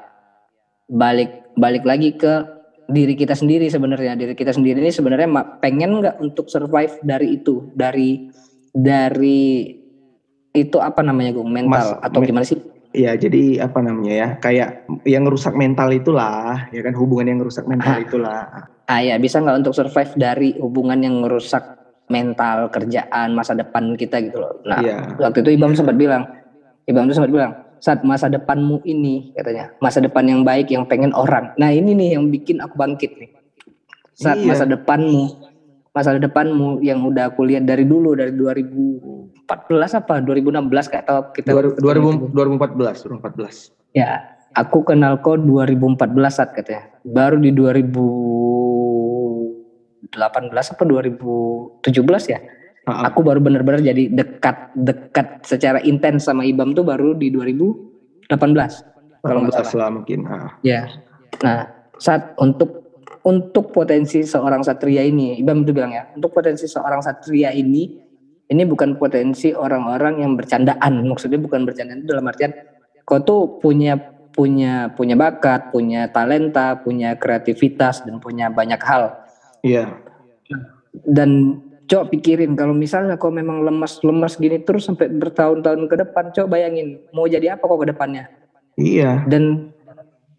balik balik lagi ke diri kita sendiri sebenarnya. Diri kita sendiri ini sebenarnya pengen nggak untuk survive dari itu? Dari dari itu apa namanya gue mental Mas, atau gimana sih? Ya jadi apa namanya ya kayak yang ngerusak mental itulah ya kan hubungan yang ngerusak mental ah. itulah. Ah ya bisa nggak untuk survive dari hubungan yang ngerusak mental kerjaan masa depan kita gitu loh. Nah ya. waktu itu Ibam sempat bilang, Ibam tuh sempat bilang saat masa depanmu ini katanya masa depan yang baik yang pengen orang nah ini nih yang bikin aku bangkit nih saat iya. masa depanmu masa depanmu yang udah aku lihat dari dulu dari 2014 apa 2016 kayak tau kita 2000, 2014 2014 ya aku kenal kau 2014 saat katanya baru di 2018 apa 2017 ya Uh, aku baru benar-benar jadi dekat dekat secara intens sama Ibam tuh baru di 2018 kalau nggak salah mungkin. Uh. Ya. Nah, saat untuk untuk potensi seorang satria ini, Ibam itu bilang ya, untuk potensi seorang satria ini ini bukan potensi orang-orang yang bercandaan. Maksudnya bukan bercandaan itu dalam artian kau tuh punya punya punya bakat, punya talenta, punya kreativitas dan punya banyak hal. Iya. Dan Cok pikirin kalau misalnya kau memang lemas-lemas gini terus sampai bertahun-tahun ke depan, cok bayangin mau jadi apa kok ke depannya? Iya. Dan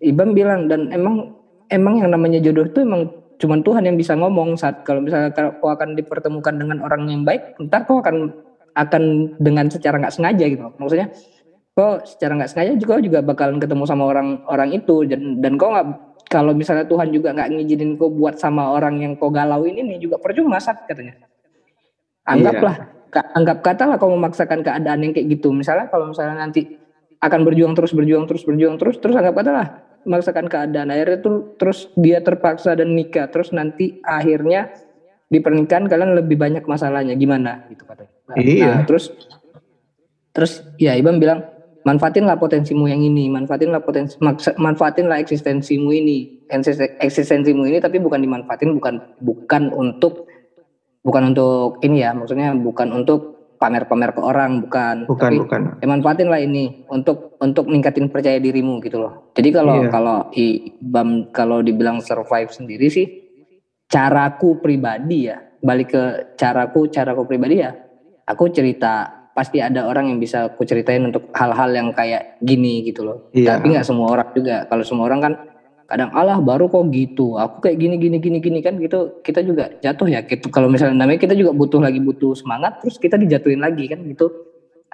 Ibam bilang dan emang emang yang namanya jodoh itu emang cuman Tuhan yang bisa ngomong saat kalau misalnya kau akan dipertemukan dengan orang yang baik, ntar kau akan akan dengan secara nggak sengaja gitu. Maksudnya kau secara nggak sengaja juga juga bakalan ketemu sama orang orang itu dan dan kau nggak kalau misalnya Tuhan juga nggak ngizinin kau buat sama orang yang kau galauin ini juga percuma saat katanya Anggaplah, iya. anggap katalah kau memaksakan keadaan yang kayak gitu. Misalnya kalau misalnya nanti akan berjuang terus, berjuang terus, berjuang terus, terus anggap katalah memaksakan keadaan. Akhirnya tuh terus dia terpaksa dan nikah. Terus nanti akhirnya di pernikahan kalian lebih banyak masalahnya. Gimana gitu katanya. Nah, iya. Nah, terus terus ya Ibam bilang manfaatinlah potensimu yang ini, manfaatinlah potensi, manfaatinlah eksistensimu ini, eksistensimu ini, tapi bukan dimanfaatin, bukan bukan untuk bukan untuk ini ya maksudnya bukan untuk pamer-pamer ke orang bukan. Bukan tapi bukan. ya manfaatin lah ini untuk untuk meningkatin percaya dirimu gitu loh. Jadi kalau iya. kalau ibam kalau dibilang survive sendiri sih caraku pribadi ya balik ke caraku caraku pribadi ya aku cerita pasti ada orang yang bisa aku ceritain untuk hal-hal yang kayak gini gitu loh. Iya. tapi nggak semua orang juga. Kalau semua orang kan kadang Allah baru kok gitu. Aku kayak gini gini gini gini. Kan gitu kita juga jatuh ya. Gitu kalau misalnya namanya kita juga butuh lagi butuh semangat terus kita dijatuhin lagi kan gitu.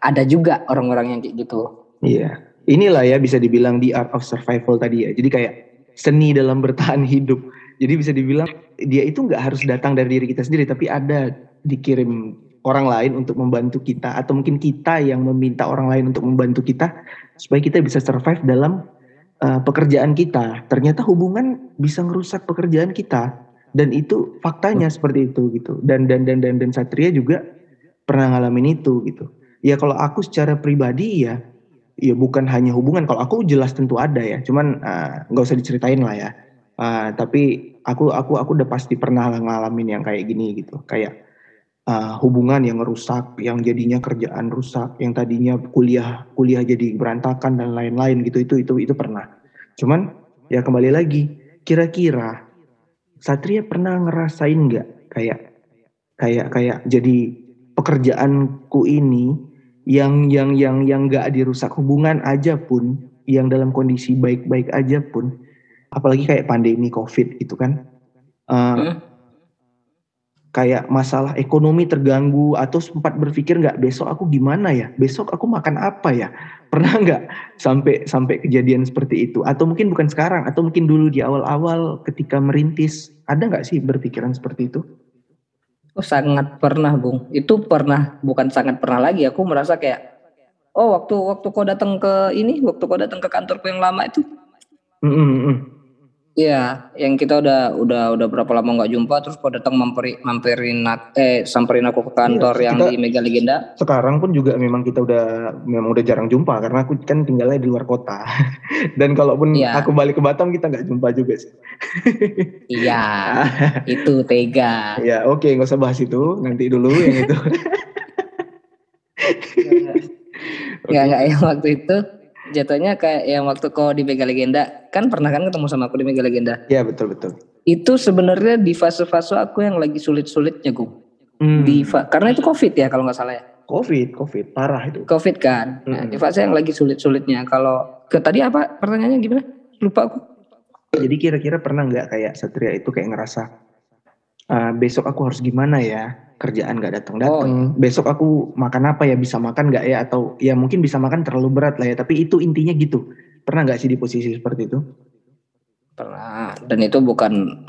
Ada juga orang-orang yang kayak gitu. Iya. Inilah ya bisa dibilang the art of survival tadi ya. Jadi kayak seni dalam bertahan hidup. Jadi bisa dibilang dia itu nggak harus datang dari diri kita sendiri tapi ada dikirim orang lain untuk membantu kita. Atau mungkin kita yang meminta orang lain untuk membantu kita supaya kita bisa survive dalam uh, pekerjaan kita, ternyata hubungan bisa ngerusak pekerjaan kita dan itu faktanya hmm. seperti itu gitu. Dan dan dan dan dan Satria juga pernah ngalamin itu gitu. Ya kalau aku secara pribadi ya ya bukan hanya hubungan kalau aku jelas tentu ada ya cuman eh, nggak uh, usah diceritain lah ya uh, tapi aku aku aku udah pasti pernah ngalamin yang kayak gini gitu kayak uh, hubungan yang rusak, yang jadinya kerjaan rusak, yang tadinya kuliah kuliah jadi berantakan dan lain-lain gitu itu itu itu pernah. Cuman ya kembali lagi, kira-kira Satria pernah ngerasain nggak kayak kayak kayak jadi pekerjaanku ini yang yang yang yang nggak dirusak hubungan aja pun, yang dalam kondisi baik-baik aja pun, apalagi kayak pandemi covid gitu kan, uh? Kayak masalah ekonomi terganggu atau sempat berpikir nggak besok aku gimana ya besok aku makan apa ya pernah nggak sampai sampai kejadian seperti itu atau mungkin bukan sekarang atau mungkin dulu di awal-awal ketika merintis ada nggak sih berpikiran seperti itu Oh sangat pernah Bung. Itu pernah bukan sangat pernah lagi. Aku merasa kayak oh waktu waktu kau datang ke ini, waktu kau datang ke kantorku yang lama itu. Mm -hmm. Iya, yang kita udah udah udah berapa lama nggak jumpa, terus kau datang mampiri, mampirin eh samperin aku ke kantor iya, yang kita, di Mega Legenda. Sekarang pun juga memang kita udah memang udah jarang jumpa karena aku kan tinggalnya di luar kota. [laughs] Dan kalaupun iya. aku balik ke Batam kita nggak jumpa juga sih. [laughs] iya, [laughs] itu tega. Ya oke okay, nggak usah bahas itu, nanti dulu yang itu. Nggak nggak yang waktu itu jatuhnya kayak yang waktu kau di Mega Legenda. Kan pernah kan ketemu sama aku di Mega Legenda? Iya betul betul. Itu sebenarnya di fase-fase aku yang lagi sulit-sulitnya gue hmm. di karena itu covid ya kalau nggak salah ya? Covid covid. Parah itu. Covid kan? Nah, hmm. di fase yang lagi sulit-sulitnya. Kalau ke tadi apa pertanyaannya? Gimana? Lupa aku. Jadi kira-kira pernah nggak kayak Satria itu kayak ngerasa uh, besok aku harus gimana ya? Kerjaan nggak datang datang oh. Iya. besok aku makan apa ya? Bisa makan nggak ya? Atau ya mungkin bisa makan terlalu berat lah ya. Tapi itu intinya gitu. Pernah nggak sih di posisi seperti itu? Pernah. Dan itu bukan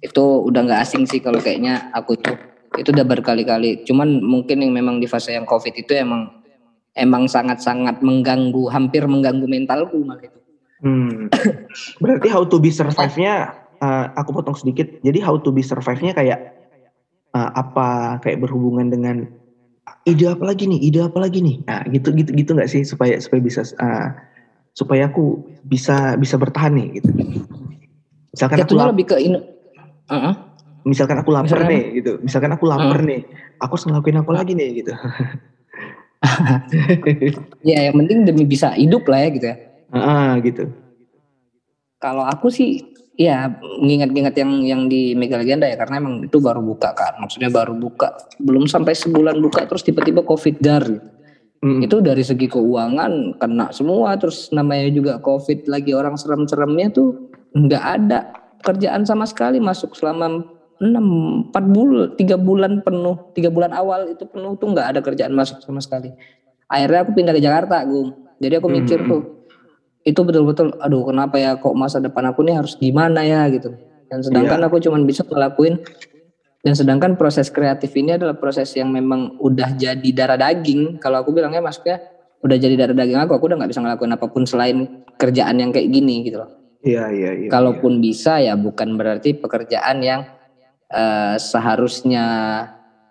itu udah nggak asing sih kalau kayaknya aku tuh. Itu udah berkali-kali. Cuman mungkin yang memang di fase yang covid itu emang emang sangat-sangat mengganggu hampir mengganggu mentalku malah itu. Hmm. berarti how to be survive-nya uh, aku potong sedikit jadi how to be survive-nya kayak uh, apa kayak berhubungan dengan ide apa lagi nih, ide apa lagi nih. Nah, gitu gitu gitu nggak sih supaya supaya bisa uh, supaya aku bisa bisa bertahan nih gitu. Misalkan aku lapar, lebih ke in, uh -uh. misalkan aku lapar misalkan, nih gitu. Misalkan aku lapar uh. nih, aku harus ngelakuin apa lagi nih gitu. [laughs] ya yang penting demi bisa hidup lah ya gitu ya. Ah gitu. Kalau aku sih Iya, mengingat-ingat yang yang di Mega Legenda ya karena emang itu baru buka kan. Maksudnya baru buka, belum sampai sebulan buka terus tiba-tiba Covid dar gitu. Hmm. Itu dari segi keuangan kena semua terus namanya juga Covid lagi orang serem-seremnya tuh nggak ada kerjaan sama sekali masuk selama enam empat bulan tiga bulan penuh tiga bulan awal itu penuh tuh nggak ada kerjaan masuk sama sekali akhirnya aku pindah ke Jakarta Gung jadi aku mikir hmm. tuh itu betul-betul aduh kenapa ya kok masa depan aku nih harus gimana ya gitu dan sedangkan yeah. aku cuma bisa ngelakuin dan sedangkan proses kreatif ini adalah proses yang memang udah jadi darah daging kalau aku bilangnya maksudnya udah jadi darah daging aku aku udah nggak bisa ngelakuin apa pun selain kerjaan yang kayak gini gitu loh iya iya iya kalaupun ya. bisa ya bukan berarti pekerjaan yang uh, seharusnya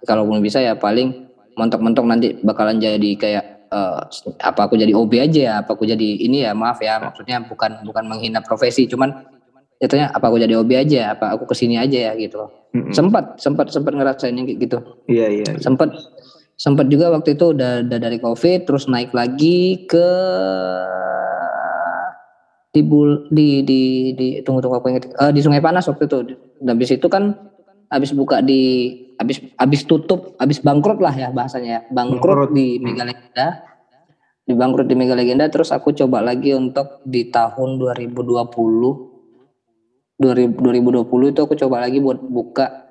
kalaupun bisa ya paling mentok-mentok nanti bakalan jadi kayak uh, apa aku jadi OB aja ya apa aku jadi ini ya maaf ya maksudnya bukan bukan menghina profesi cuman jatuhnya apa aku jadi OB aja apa aku ke sini aja ya gitu mm-hmm. sempat sempat sempat ngerasain kayak gitu iya iya, iya. sempat sempat juga waktu itu udah, udah dari covid terus naik lagi ke di bul di di di tunggu tunggu aku ingat uh, di Sungai Panas waktu itu dan habis itu kan habis buka di habis habis tutup habis bangkrut lah ya bahasanya ya bangkrut, bangkrut. di Mega Legenda di bangkrut di Mega Legenda terus aku coba lagi untuk di tahun 2020 2020 itu aku coba lagi buat buka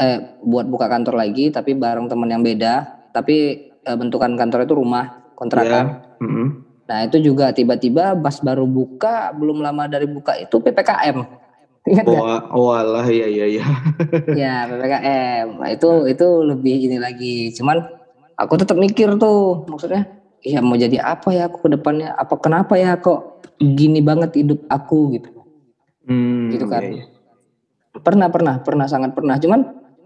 eh buat buka kantor lagi tapi bareng teman yang beda tapi eh, bentukan kantor itu rumah kontrakan yeah. mm -hmm. nah itu juga tiba-tiba pas baru buka belum lama dari buka itu ppkm Ingat oh, oh alah ya ya ya. ya PPKM. Nah, itu itu lebih ini lagi. Cuman aku tetap mikir tuh maksudnya ya mau jadi apa ya aku ke depannya? Apa kenapa ya kok gini banget hidup aku gitu. Hmm, gitu kan. Iya, iya. Pernah pernah pernah sangat pernah. Cuman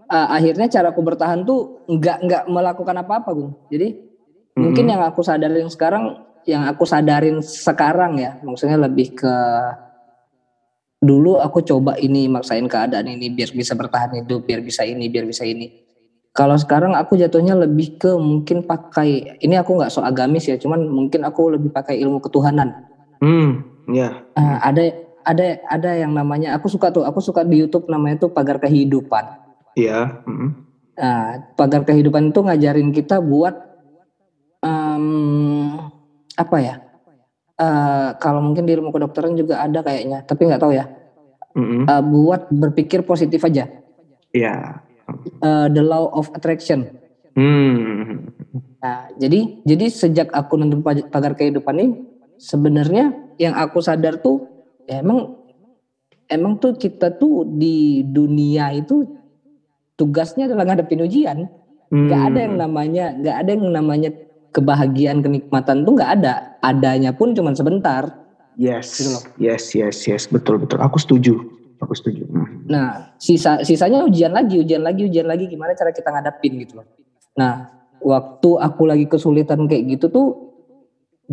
uh, akhirnya cara aku bertahan tuh nggak nggak melakukan apa-apa, Bung. Jadi hmm. mungkin yang aku sadarin sekarang yang aku sadarin sekarang ya, maksudnya lebih ke dulu aku coba ini maksain keadaan ini biar bisa bertahan hidup, biar bisa ini, biar bisa ini. Kalau sekarang aku jatuhnya lebih ke mungkin pakai ini aku nggak so agamis ya, cuman mungkin aku lebih pakai ilmu ketuhanan. Hmm, ya. Yeah. Uh, ada ada ada yang namanya aku suka tuh, aku suka di YouTube namanya tuh pagar kehidupan. Iya. Yeah. Mm -hmm. Nah, pagar kehidupan itu ngajarin kita buat um, apa ya? Uh, kalau mungkin di ilmu kedokteran juga ada kayaknya, tapi nggak tahu ya. mm-hmm. uh, buat berpikir positif aja. Iya. Uh, the law of attraction. Hmm. Nah, jadi jadi sejak aku nonton pagar kehidupan ini sebenarnya yang aku sadar tuh ya emang emang tuh kita tuh di dunia itu tugasnya adalah ngadepin ujian. Hmm. Gak ada yang namanya gak ada yang namanya kebahagiaan kenikmatan tuh gak ada. Adanya pun cuma sebentar. Yes, gitu loh. yes, yes, yes, betul, betul. Aku setuju, aku setuju. Hmm. Nah, sisa sisanya ujian lagi, ujian lagi, ujian lagi. Gimana cara kita ngadapin gitu loh. Nah, waktu aku lagi kesulitan kayak gitu tuh,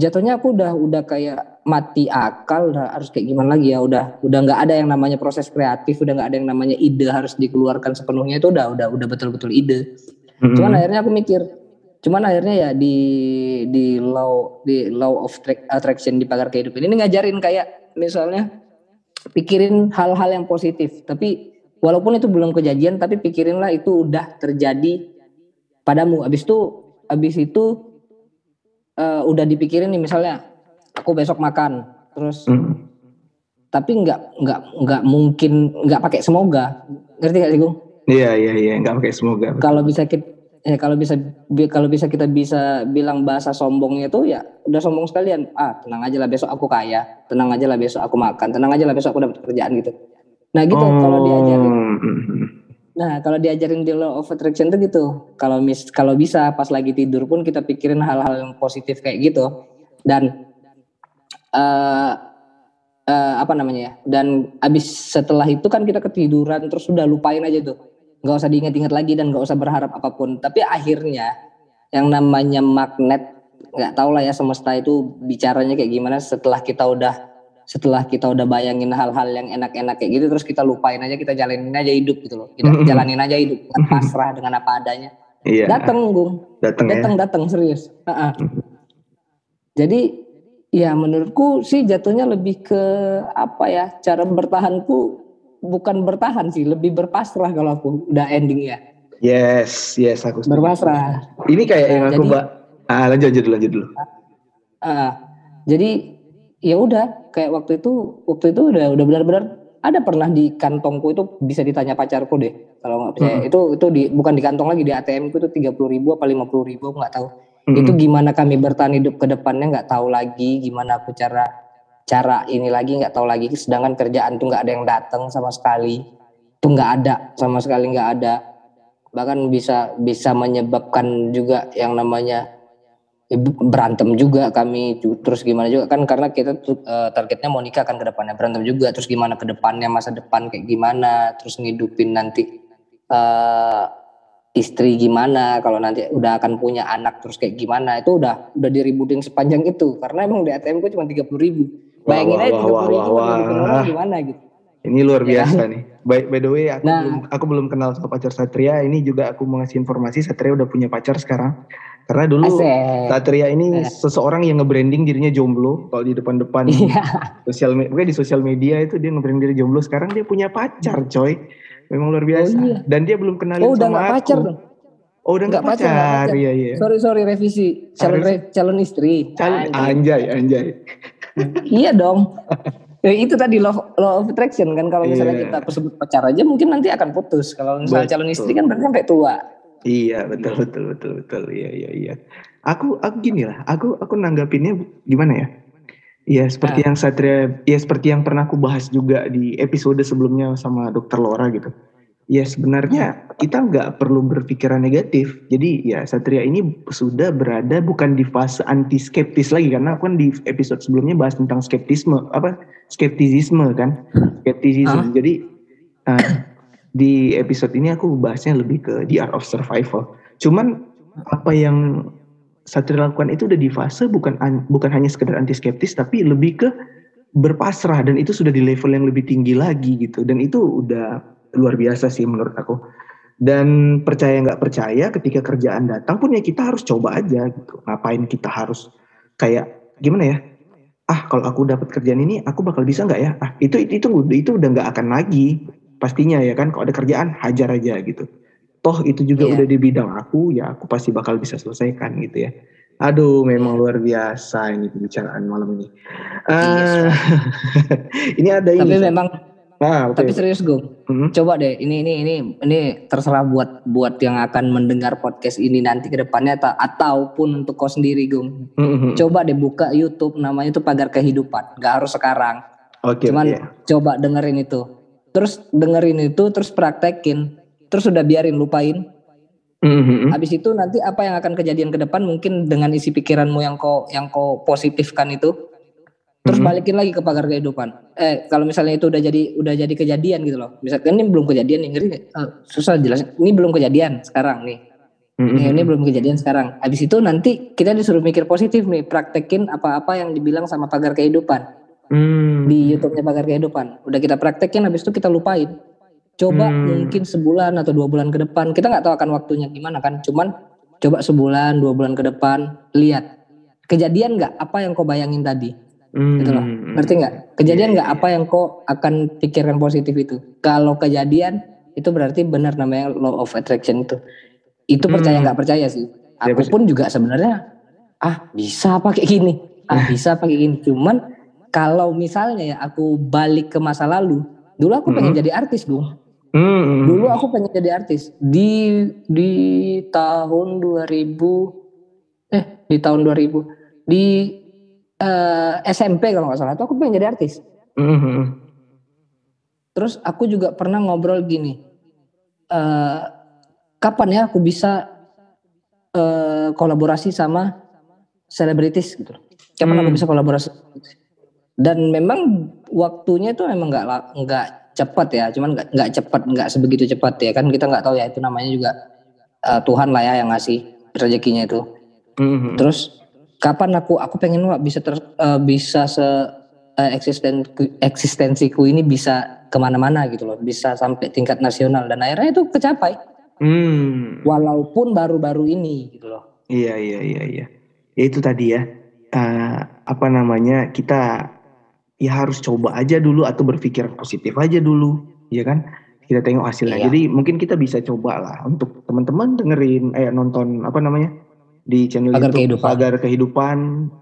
jatuhnya aku udah udah kayak mati akal, udah harus kayak gimana lagi ya, udah udah nggak ada yang namanya proses kreatif, udah nggak ada yang namanya ide harus dikeluarkan sepenuhnya itu udah udah udah betul-betul ide. Mm-hmm. Cuman akhirnya aku mikir, cuman akhirnya ya di di law di law of attraction di pagar kehidupan ini ngajarin kayak misalnya pikirin hal-hal yang positif. Tapi walaupun itu belum kejadian tapi pikirinlah itu udah terjadi padamu. Abis itu abis itu uh, udah dipikirin nih misalnya aku besok makan. Terus hmm. tapi nggak nggak nggak mungkin nggak pakai semoga. Ngerti gak sih gue iya iya iya. Nggak pakai semoga. Kalau bisa kita ya kalau bisa kalau bisa kita bisa bilang bahasa sombongnya itu ya udah sombong sekalian. Ah tenang aja lah besok aku kaya. Tenang aja lah besok aku makan. Tenang aja lah besok aku dapat kerjaan gitu. Nah gitu oh. kalau diajarin nah kalau diajarin di law of attraction itu gitu. Kalau mis kalau bisa pas lagi tidur pun kita pikirin hal-hal yang positif kayak gitu. Dan uh, uh, apa namanya ya? Dan abis setelah itu kan kita ketiduran terus sudah lupain aja tuh nggak usah diingat-ingat lagi dan nggak usah berharap apa pun tapi akhirnya yang namanya magnet nggak tahu lah ya semesta itu bicaranya kayak gimana setelah kita udah setelah kita udah bayangin hal-hal yang enak-enak kayak gitu terus kita lupain aja kita jalanin aja hidup gitu loh kita [laughs] jalanin aja hidup pasrah dengan apa adanya iya. datang gung datang datang ya? datang serius uh -uh. [laughs] jadi ya menurutku sih jatuhnya lebih ke apa ya cara bertahanku bukan bertahan sih, lebih berpasrah kalau aku udah ending ya. Yes, yes aku setuju. Berpasrah. Ini kayak yang aku mbak. Ah, lanjut lanjut lanjut dulu. Uh, jadi ya udah kayak waktu itu waktu itu udah udah benar-benar ada pernah di kantongku itu bisa ditanya pacarku deh kalau nggak percaya hmm. itu itu di bukan di kantong lagi di ATM ku itu tiga puluh ribu apa lima puluh ribu nggak tahu hmm. itu gimana kami bertahan hidup ke depannya nggak tahu lagi gimana aku cara cara ini lagi nggak tahu lagi. Sedangkan kerjaan tuh nggak ada yang datang sama sekali. Tuh nggak ada sama sekali nggak ada. Bahkan bisa bisa menyebabkan juga yang namanya berantem juga kami terus gimana juga? Kan karena kita uh, targetnya mau nikah kan ke depannya. Berantem juga. Terus gimana ke depannya? Masa depan kayak gimana? Terus ngidupin nanti uh, istri gimana? Kalau nanti udah akan punya anak terus kayak gimana? Itu udah udah diributin sepanjang itu. Karena emang di ATM gue cuma tiga puluh ribu Bayangin aja puluh ribu wah, gimana gitu. Ini luar ya biasa ya. nih. By, by the way, aku nah, belum aku belum kenal sama pacar Satria. Ini juga aku mau ngasih informasi Satria udah punya pacar sekarang. Karena dulu Asik. Satria ini Asik. seseorang yang nge-branding dirinya jomblo kalau di depan-depan iya. sosial media, di sosial media itu dia nge-branding diri jomblo. Sekarang dia punya pacar, coy. Memang luar biasa. Oh, iya. Dan dia belum kenalin oh, sama aku. pacar dong. Oh udah nggak pacar, pacar. Iya, iya. Sorry sorry revisi calon re, calon istri. Calon anjay anjay iya dong. Ya, itu tadi law, law of attraction kan kalau misalnya yeah. kita sebut pacar aja mungkin nanti akan putus. Kalau misalnya betul. calon istri kan berarti sampai tua. Iya betul betul betul betul iya iya iya. Aku aku gini lah, aku aku nanggapinnya gimana ya? Iya seperti nah. yang Satria, ya seperti yang pernah aku bahas juga di episode sebelumnya sama Dokter Laura gitu ya sebenarnya kita nggak perlu berpikiran negatif. Jadi ya Satria ini sudah berada bukan di fase anti skeptis lagi karena aku kan di episode sebelumnya bahas tentang skeptisme apa skeptisisme kan skeptisisme. Huh? Jadi uh, di episode ini aku bahasnya lebih ke the art of survival. Cuman apa yang Satria lakukan itu udah di fase bukan bukan hanya sekedar anti skeptis tapi lebih ke berpasrah dan itu sudah di level yang lebih tinggi lagi gitu dan itu udah luar biasa sih menurut aku. Dan percaya nggak percaya ketika kerjaan datang pun ya kita harus coba aja gitu. Ngapain kita harus kayak gimana ya? Ah kalau aku dapat kerjaan ini aku bakal bisa nggak ya? Ah itu itu itu, itu udah nggak akan lagi. Pastinya ya kan kalau ada kerjaan hajar aja gitu. Toh itu juga yeah. udah di bidang aku ya aku pasti bakal bisa selesaikan gitu ya. Aduh memang luar biasa ini pembicaraan malam ini. Uh, [laughs] ini ada tapi ini memang Ah, oke. Tapi serius Gung, Mhm. coba deh ini ini ini ini terserah buat buat yang akan mendengar podcast ini nanti ke depannya atau ataupun untuk kau sendiri Gung. Mhm. Coba deh buka YouTube namanya itu pagar kehidupan. Gak harus sekarang. Oke, Cuman oke. coba dengerin itu. Terus dengerin itu terus praktekin. Terus udah biarin lupain. Mhm. Habis itu nanti apa yang akan kejadian ke depan mungkin dengan isi pikiranmu yang kau yang kau positifkan itu terus Mhm. balikin lagi ke pagar kehidupan. Eh kalau misalnya itu udah jadi udah jadi kejadian gitu loh. Misalkan ini belum kejadian nih ngeri? Eh, susah jelas. Ini belum kejadian sekarang nih. Mhm. Nih, ini belum kejadian sekarang. Habis itu nanti kita disuruh mikir positif nih, praktekin apa-apa yang dibilang sama pagar kehidupan Hmm. di YouTube-nya pagar kehidupan. Udah kita praktekin habis itu kita lupain. Coba Hmm. mungkin sebulan atau dua bulan ke depan. Kita nggak tahu akan waktunya gimana kan. Cuman coba sebulan dua bulan ke depan lihat kejadian nggak apa yang kau bayangin tadi Hmm. gitu loh. Ngerti nggak? Kejadian nggak apa yang kau akan pikirkan positif itu. Kalau kejadian itu berarti benar namanya law of attraction itu. Itu percaya Hmm. nggak percaya sih. Aku pun juga sebenarnya ah bisa apa kayak gini. Ah [laughs] bisa apa kayak gini. Cuman kalau misalnya ya aku balik ke masa lalu, dulu aku pengen Hmm. jadi artis, Bung. Hmm. Dulu aku pengen jadi artis di di tahun 2000 eh di tahun 2000 di eh, SMP kalau nggak salah itu aku pengen jadi artis. Mhm. Terus aku juga pernah ngobrol gini, eh kapan ya aku bisa eh, kolaborasi sama selebritis gitu. Kapan aku Hmm. bisa kolaborasi? Dan memang waktunya itu memang nggak nggak cepat ya, cuman nggak nggak cepat nggak sebegitu cepat ya kan kita nggak tahu ya itu namanya juga eh, Tuhan lah ya yang ngasih rezekinya itu. Mhm. Terus kapan aku aku pengen wah bisa ter, eh, bisa se eh, eksisten eksistensiku ini bisa ke mana-mana gitu loh, bisa sampai tingkat nasional dan akhirnya itu kecapai Hmm. walaupun baru-baru ini gitu loh. Iya iya iya iya. Ya itu tadi ya. eh, apa namanya kita ya harus coba aja dulu atau berpikir positif aja dulu, ya kan? Kita tengok hasilnya. Iya. Jadi mungkin kita bisa coba lah untuk teman-teman dengerin, eh nonton apa namanya di channel Pagar YouTube Kehidupan. Pagar Kehidupan.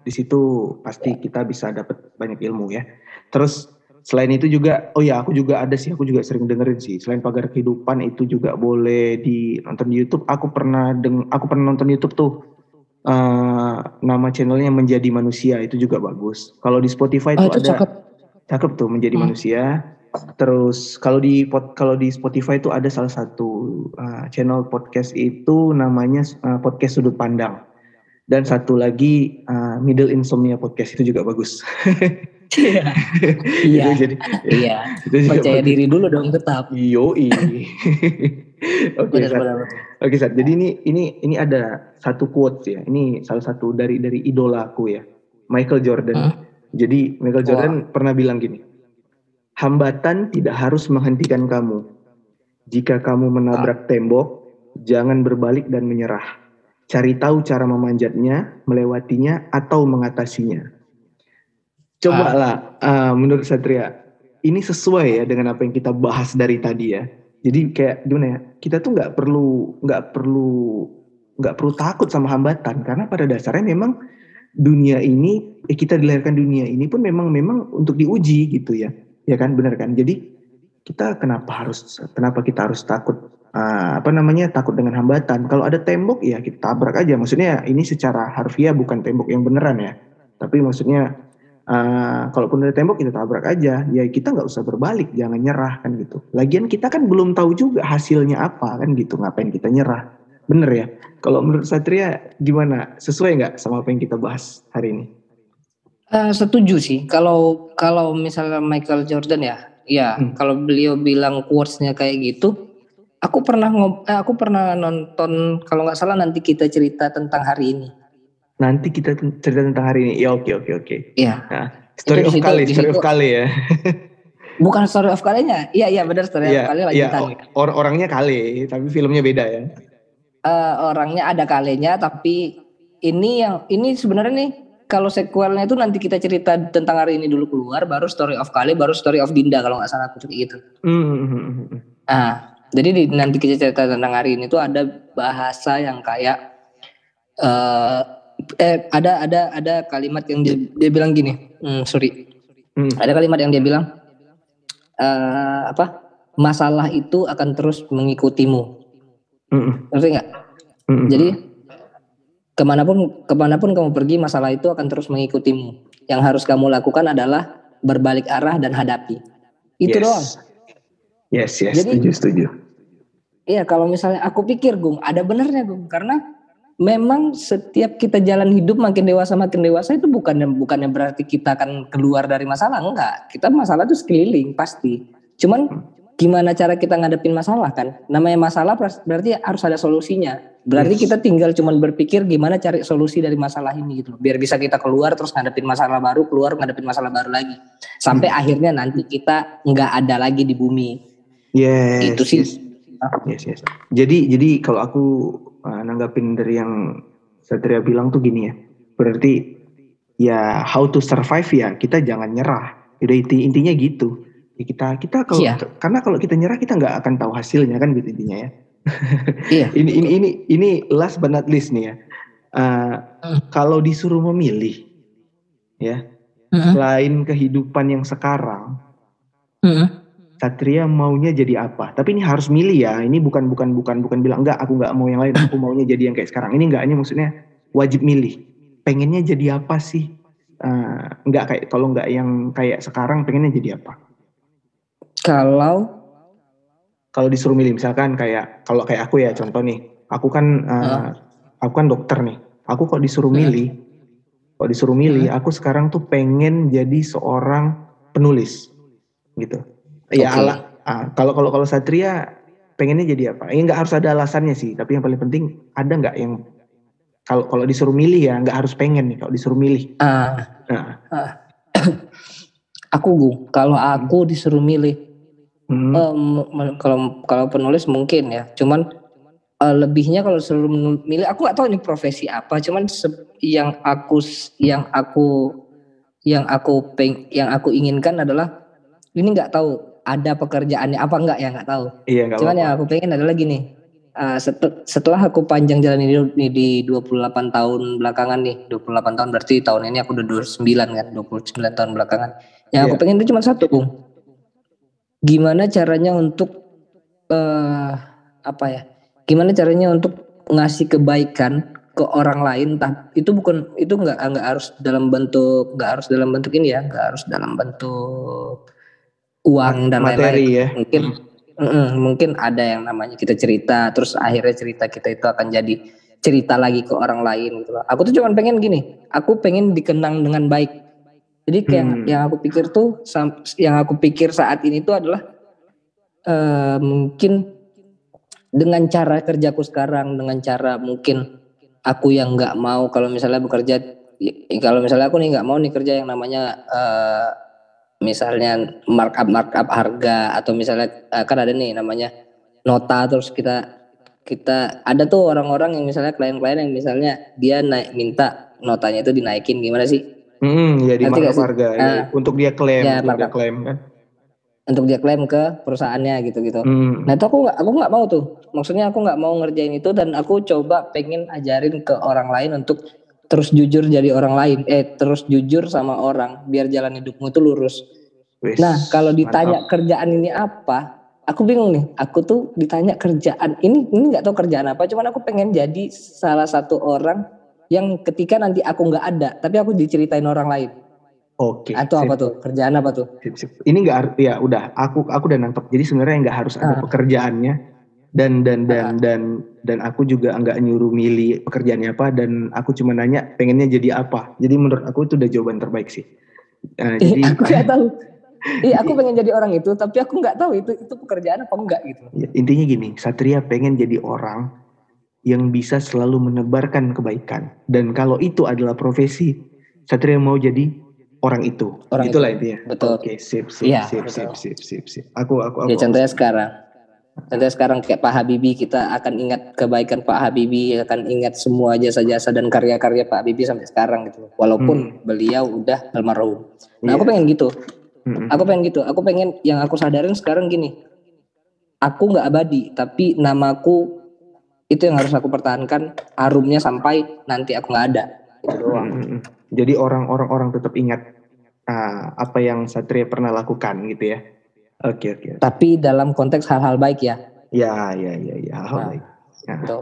Di situ pasti kita bisa dapat banyak ilmu ya. Terus selain itu juga, oh ya aku juga ada sih, aku juga sering dengerin sih. Selain Pagar Kehidupan itu juga boleh di nonton di YouTube. Aku pernah deng, aku pernah nonton YouTube tuh eh, nama channelnya Menjadi Manusia itu juga bagus. Kalau di Spotify itu itu ada cakep. cakep tuh Menjadi Hmm. Manusia. Terus kalau di kalau di Spotify itu ada salah satu eh, channel podcast itu namanya eh, podcast sudut pandang. Dan satu lagi eh, Middle Insomnia podcast itu juga bagus. Iya. [laughs] Iya. itu juga Percaya bagus. diri dulu dong tetap. Yoi. [laughs] Oke. Oke, Sat. Jadi ini ini ini ada satu quotes ya. Ini salah satu dari dari idola aku ya, Michael Jordan. Hmm. Jadi Michael Jordan pernah bilang gini, hambatan tidak harus menghentikan kamu. Jika kamu menabrak tembok, jangan berbalik dan menyerah. Cari tahu cara memanjatnya, melewatinya, atau mengatasinya. Cobalah, ah, menurut Satria, ini sesuai ya dengan apa yang kita bahas dari tadi ya. Jadi kayak gimana ya? Kita tuh nggak perlu nggak perlu nggak perlu takut sama hambatan karena pada dasarnya memang dunia ini eh, kita dilahirkan dunia ini pun memang memang untuk diuji gitu ya ya kan benar kan? Jadi kita kenapa harus kenapa kita harus takut ah, apa namanya takut dengan hambatan? Kalau ada tembok ya kita tabrak aja. Maksudnya ini secara harfiah bukan tembok yang beneran ya. Tapi maksudnya ah, kalaupun ada tembok kita tabrak aja. Ya kita nggak usah berbalik jangan nyerah kan gitu. Lagian kita kan belum tahu juga hasilnya apa kan gitu. Ngapain kita nyerah? Bener ya? Kalau menurut Satria gimana? Sesuai nggak sama apa yang kita bahas hari ini Eh, setuju sih. Kalau kalau misalnya Michael Jordan ya, ya Hmm. kalau beliau bilang quotes-nya kayak gitu, aku pernah ngob, eh, aku pernah nonton kalau nggak salah nanti kita cerita tentang hari ini. nanti kita cerita tentang hari ini ya oke oke oke Iya. story Itu of Kali story of Kali ya [laughs] Bukan story of kalinya. Iya iya benar story Iya, of kali iya, lanjutan. o- or- orangnya Kali tapi filmnya beda ya Eh, orangnya ada kalinya tapi ini yang ini sebenarnya nih kalau sequelnya itu nanti kita cerita tentang hari ini dulu keluar baru story of kali baru story of Dinda kalau nggak salah aku gitu. Hmm, hmm, hmm, hmm. Nah, jadi di, nanti kita cerita tentang hari ini tuh ada bahasa yang kayak eh eh ada ada ada kalimat yang dia, dia bilang gini, hmm, sorry, Hmm. ada kalimat yang dia bilang uh, apa masalah itu akan terus mengikutimu. Mm Ngerti nggak? Mm Jadi ke mana pun ke mana pun kamu pergi masalah itu akan terus mengikutimu. Yang harus kamu lakukan adalah berbalik arah dan hadapi. Itu yes. doang. Yes, yes, Jadi, setuju, setuju. Iya, kalau misalnya aku pikir, Gung, ada benernya, Gung, karena memang setiap kita jalan hidup makin dewasa makin dewasa itu bukannya bukannya berarti kita akan keluar dari masalah enggak kita masalah itu sekeliling pasti cuman gimana cara kita ngadepin masalah kan namanya masalah berarti harus ada solusinya berarti yes. kita tinggal cuman berpikir gimana cari solusi dari masalah ini gitu biar bisa kita keluar terus ngadepin masalah baru keluar ngadepin masalah baru lagi sampai hmm. akhirnya nanti kita nggak ada lagi di bumi yes, itu sih yes. yes yes jadi jadi kalau aku uh, nanggapin dari yang Satria bilang tuh gini ya. Berarti ya how to survive ya kita jangan nyerah. Udah inti, intinya gitu. Ya kita kita kalau iya. karena kalau kita nyerah kita nggak akan tahu hasilnya kan gitu intinya ya. iya. [laughs] ini ini ini ini last but not least nih ya. Uh, uh. Kalau disuruh memilih ya uh -uh. selain kehidupan yang sekarang, uh -uh. Satria maunya jadi apa. Tapi ini harus milih ya. Ini bukan bukan bukan bukan bilang enggak aku enggak mau yang lain. Aku maunya jadi yang kayak sekarang. Ini enggak ini maksudnya wajib milih. Pengennya jadi apa sih? Uh, enggak kayak kalau enggak yang kayak sekarang pengennya jadi apa? Kalau kalau disuruh milih misalkan kayak kalau kayak aku ya contoh nih. Aku kan uh, uh. aku kan dokter nih. Aku kok disuruh milih, uh. kok disuruh milih, uh. aku sekarang tuh pengen jadi seorang penulis gitu okay. ala ah, kalau kalau kalau Satria pengennya jadi apa? Ini nggak harus ada alasannya sih, tapi yang paling penting ada nggak yang kalau kalau disuruh milih ya nggak harus pengen nih kalau disuruh milih. Uh, nah. uh. [coughs] aku bu, kalau aku disuruh milih, hmm. um, kalau kalau penulis mungkin ya, cuman uh, lebihnya kalau disuruh milih, aku nggak tahu ini profesi apa, cuman yang aku yang aku yang aku peng yang aku inginkan adalah ini nggak tahu ada pekerjaannya apa enggak ya nggak tahu. Iya enggak Cuman apa. yang aku pengen adalah gini. Uh, setelah aku panjang jalan ini di 28 tahun belakangan nih, 28 tahun berarti tahun ini aku udah 29 kan, 29 tahun belakangan. Yang yeah. aku iya. pengen itu cuma satu, Bung. Gimana caranya untuk uh, apa ya? Gimana caranya untuk ngasih kebaikan ke orang lain entah itu bukan itu nggak nggak harus dalam bentuk nggak harus dalam bentuk ini ya nggak harus dalam bentuk uang dan lain-lain ya. mungkin mm, mm, mungkin ada yang namanya kita cerita terus akhirnya cerita kita itu akan jadi cerita lagi ke orang lain gitu loh. Aku tuh cuma pengen gini, aku pengen dikenang dengan baik. Jadi kayak hmm. yang aku pikir tuh yang aku pikir saat ini tuh adalah uh, mungkin dengan cara kerjaku sekarang dengan cara mungkin aku yang nggak mau kalau misalnya bekerja kalau misalnya aku nih nggak mau nih kerja yang namanya uh, misalnya markup markup harga atau misalnya eh, kan ada nih namanya nota terus kita kita ada tuh orang-orang yang misalnya klien-klien yang misalnya dia naik minta notanya itu dinaikin gimana sih? Hmm, ya di markup harga uh, ya, untuk dia klaim, ya, untuk dia klaim kan. Untuk dia klaim ke perusahaannya gitu-gitu. Hmm. Nah itu aku nggak aku nggak mau tuh. Maksudnya aku nggak mau ngerjain itu dan aku coba pengen ajarin ke orang lain untuk terus jujur jadi orang lain eh terus jujur sama orang biar jalan hidupmu itu lurus Wish, nah kalau ditanya mantap. kerjaan ini apa aku bingung nih aku tuh ditanya kerjaan ini ini nggak tahu kerjaan apa cuman aku pengen jadi salah satu orang yang ketika nanti aku nggak ada tapi aku diceritain orang lain Oke. Okay, Atau sip. apa tuh? Kerjaan apa tuh? Sip, sip. Ini nggak ya udah aku aku udah nangkep. Jadi sebenarnya nggak harus ada ah. pekerjaannya dan dan dan uh. dan dan aku juga nggak nyuruh milih pekerjaannya apa dan aku cuma nanya pengennya jadi apa jadi menurut aku itu udah jawaban terbaik sih uh, jadi aku nggak tahu [laughs] Iya, aku pengen jadi orang itu, tapi aku nggak tahu itu itu pekerjaan apa enggak gitu. Ya, intinya gini, Satria pengen jadi orang yang bisa selalu menebarkan kebaikan. Dan kalau itu adalah profesi, Satria mau jadi orang itu. Orang Itulah itu. intinya. Betul. Oke, sip, sip, ya, sip, sip, sip, sip, sip. Aku, aku, aku. Ya contohnya sekarang Nanti sekarang kayak Pak Habibie kita akan ingat kebaikan Pak Habibie, akan ingat semua jasa-jasa dan karya-karya Pak Habibie sampai sekarang gitu. Walaupun hmm. beliau udah almarhum. Nah, yeah. aku iya. pengen gitu. Hmm. Aku pengen gitu. Aku pengen yang aku sadarin sekarang gini. Aku nggak abadi, tapi namaku itu yang harus aku pertahankan harumnya sampai nanti aku nggak ada. Itu doang. Hmm. Jadi orang-orang orang tetap ingat uh, apa yang Satria pernah lakukan gitu ya. Oke oke. Tapi dalam konteks hal-hal baik ya. Ya ya ya ya hal Nah. baik. Ya. Itu.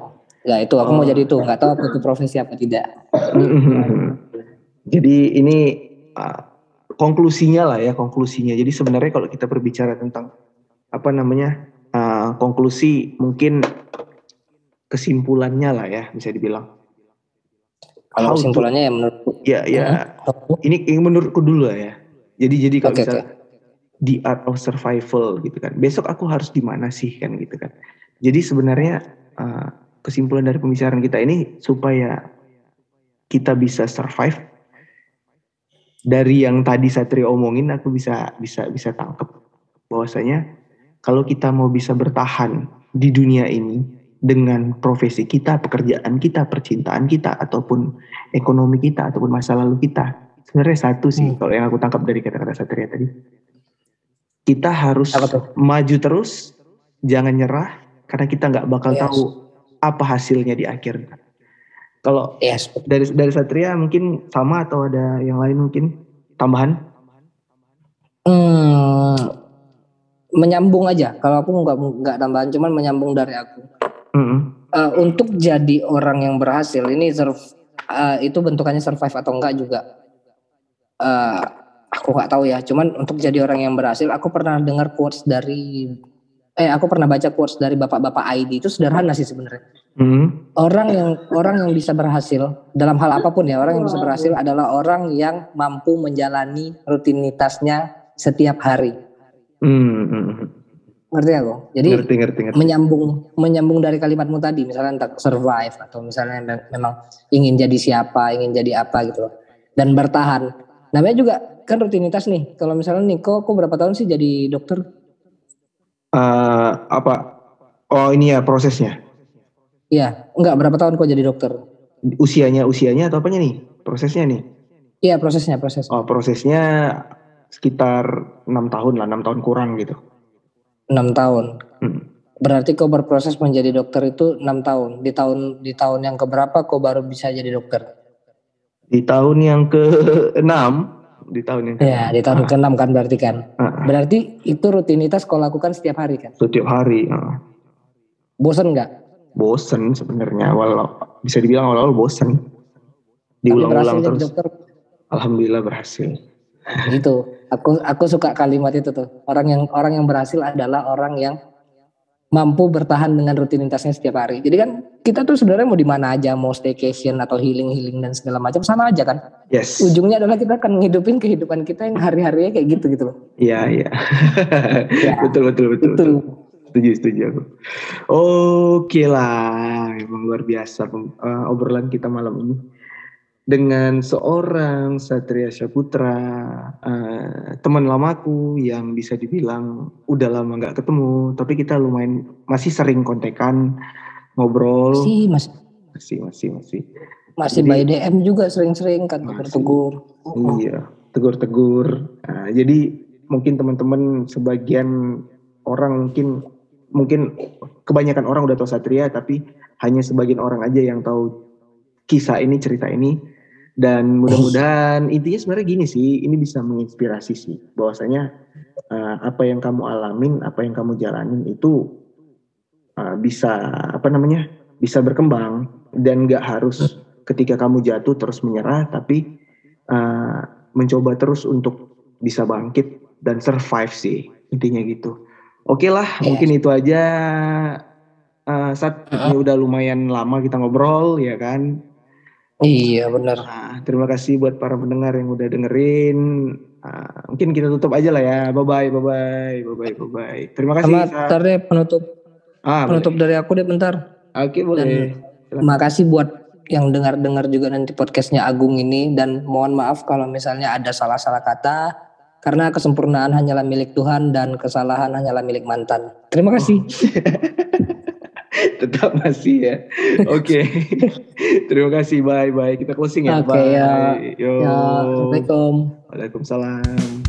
Ya itu aku mau Oh. jadi itu. Nggak tahu aku itu profesi apa tidak. Jadi ini uh, konklusinya lah ya konklusinya. Jadi sebenarnya kalau kita berbicara tentang apa namanya uh, konklusi mungkin kesimpulannya lah ya bisa dibilang. Kalau How to- kesimpulannya ya menurut Ya ya ini ini menurutku dulu lah ya. Jadi jadi kalau Oke, bisa the art of survival gitu kan. Besok aku harus di mana sih kan gitu kan. Jadi sebenarnya uh, kesimpulan dari pembicaraan kita ini supaya kita bisa survive dari yang tadi Satria omongin aku bisa bisa bisa tangkep bahwasanya kalau kita mau bisa bertahan di dunia ini dengan profesi kita, pekerjaan kita, percintaan kita ataupun ekonomi kita ataupun masa lalu kita. Sebenarnya satu sih Hmm. kalau yang aku tangkap dari kata-kata Satria tadi. Kita harus maju terus, jangan nyerah karena kita nggak bakal Yes. tahu apa hasilnya di akhir. Kalau Yes. dari dari Satria mungkin sama atau ada yang lain mungkin tambahan? Hmm, menyambung aja. Kalau aku nggak nggak tambahan, cuman menyambung dari aku. Mm-mm. Eh, untuk jadi orang yang berhasil ini surv- eh, itu bentukannya survive atau enggak juga. eh aku nggak tahu ya. Cuman untuk jadi orang yang berhasil, aku pernah dengar quotes dari eh aku pernah baca quotes dari bapak-bapak ID itu sederhana sih sebenarnya. Mm. Orang yang orang yang bisa berhasil dalam hal apa pun ya, orang yang bisa berhasil adalah orang yang mampu menjalani rutinitasnya setiap hari. Mm, mm, mm. Ngerti aku? Jadi ngerti ngerti ngerti. menyambung menyambung dari kalimatmu tadi misalnya entah survive atau misalnya me- memang ingin jadi siapa ingin jadi apa gitu loh. dan bertahan namanya juga kan rutinitas nih kalau misalnya Niko kok berapa tahun sih jadi dokter Eh, apa? Oh ini ya prosesnya. Iya enggak berapa tahun kok jadi dokter Usianya usianya atau apanya nih? Prosesnya nih? iya prosesnya proses Oh prosesnya sekitar enam tahun lah, enam tahun kurang gitu. Enam tahun. Mm. berarti kau berproses menjadi dokter itu enam tahun. Di tahun di tahun yang keberapa kau baru bisa jadi dokter? Di tahun yang ke enam, di tahun yang ke ya di tahun ke-6 kan berarti kan. Ah, berarti itu rutinitas kau lakukan setiap hari kan? Setiap hari. ah. bosen nggak? Bosen sebenarnya. Awal bisa dibilang awal-awal Diulang-ulang terus. dokter? Alhamdulillah berhasil. Gitu aku aku suka kalimat itu tuh orang yang orang yang berhasil adalah orang yang mampu bertahan dengan rutinitasnya setiap hari jadi kan kita tuh sebenarnya mau di mana aja mau staycation atau healing healing dan segala macam sama aja kan Yes. ujungnya adalah kita akan ngidupin kehidupan kita yang hari-harinya kayak gitu gitu loh Iya iya. Ya. [laughs] betul betul betul. itu betul. Setuju setuju aku. Oke lah, emang luar biasa eh, obrolan kita malam ini dengan seorang Satria Syaputra, eh, teman lamaku yang bisa dibilang udah lama nggak ketemu, tapi kita lumayan masih sering kontekan, ngobrol, sih mas masih masih masih. masih Jadi- by DM juga sering-sering kan Masih. tegur tegur Iya, tegur-tegur. Nah, jadi mungkin teman-teman sebagian orang mungkin mungkin kebanyakan orang udah tahu Satria tapi hanya sebagian orang aja yang tahu kisah ini, cerita ini. Dan mudah-mudahan intinya sebenarnya gini sih, ini bisa menginspirasi sih bahwasanya eh, apa yang kamu alamin, apa yang kamu jalanin itu eh, bisa apa namanya? bisa berkembang dan nggak harus ketika kamu jatuh terus menyerah tapi uh, mencoba terus untuk bisa bangkit dan survive sih intinya gitu. Oke lah, Yes. mungkin itu aja. Uh, saat ini udah lumayan lama kita ngobrol ya kan. Iya benar Nah, terima kasih buat para pendengar yang udah dengerin. Uh, mungkin kita tutup aja lah ya. Bye bye, bye bye, bye bye, bye bye. Terima kasih. sama Sat. bentar deh penutup Ah, penutup dari aku deh bentar boleh. Oke boleh. Silakan. Makasih buat yang dengar-dengar juga nanti podcastnya Agung ini dan mohon maaf kalau misalnya ada salah-salah kata karena kesempurnaan hanyalah milik Tuhan dan kesalahan hanyalah milik mantan. Terima kasih. [laughs] [laughs] tetap masih ya. [laughs] Oke. Okay. Terima kasih. Bye bye. Kita closing ya. Oke okay, bye. ya. Yo. Ya, Assalamualaikum. Waalaikumsalam.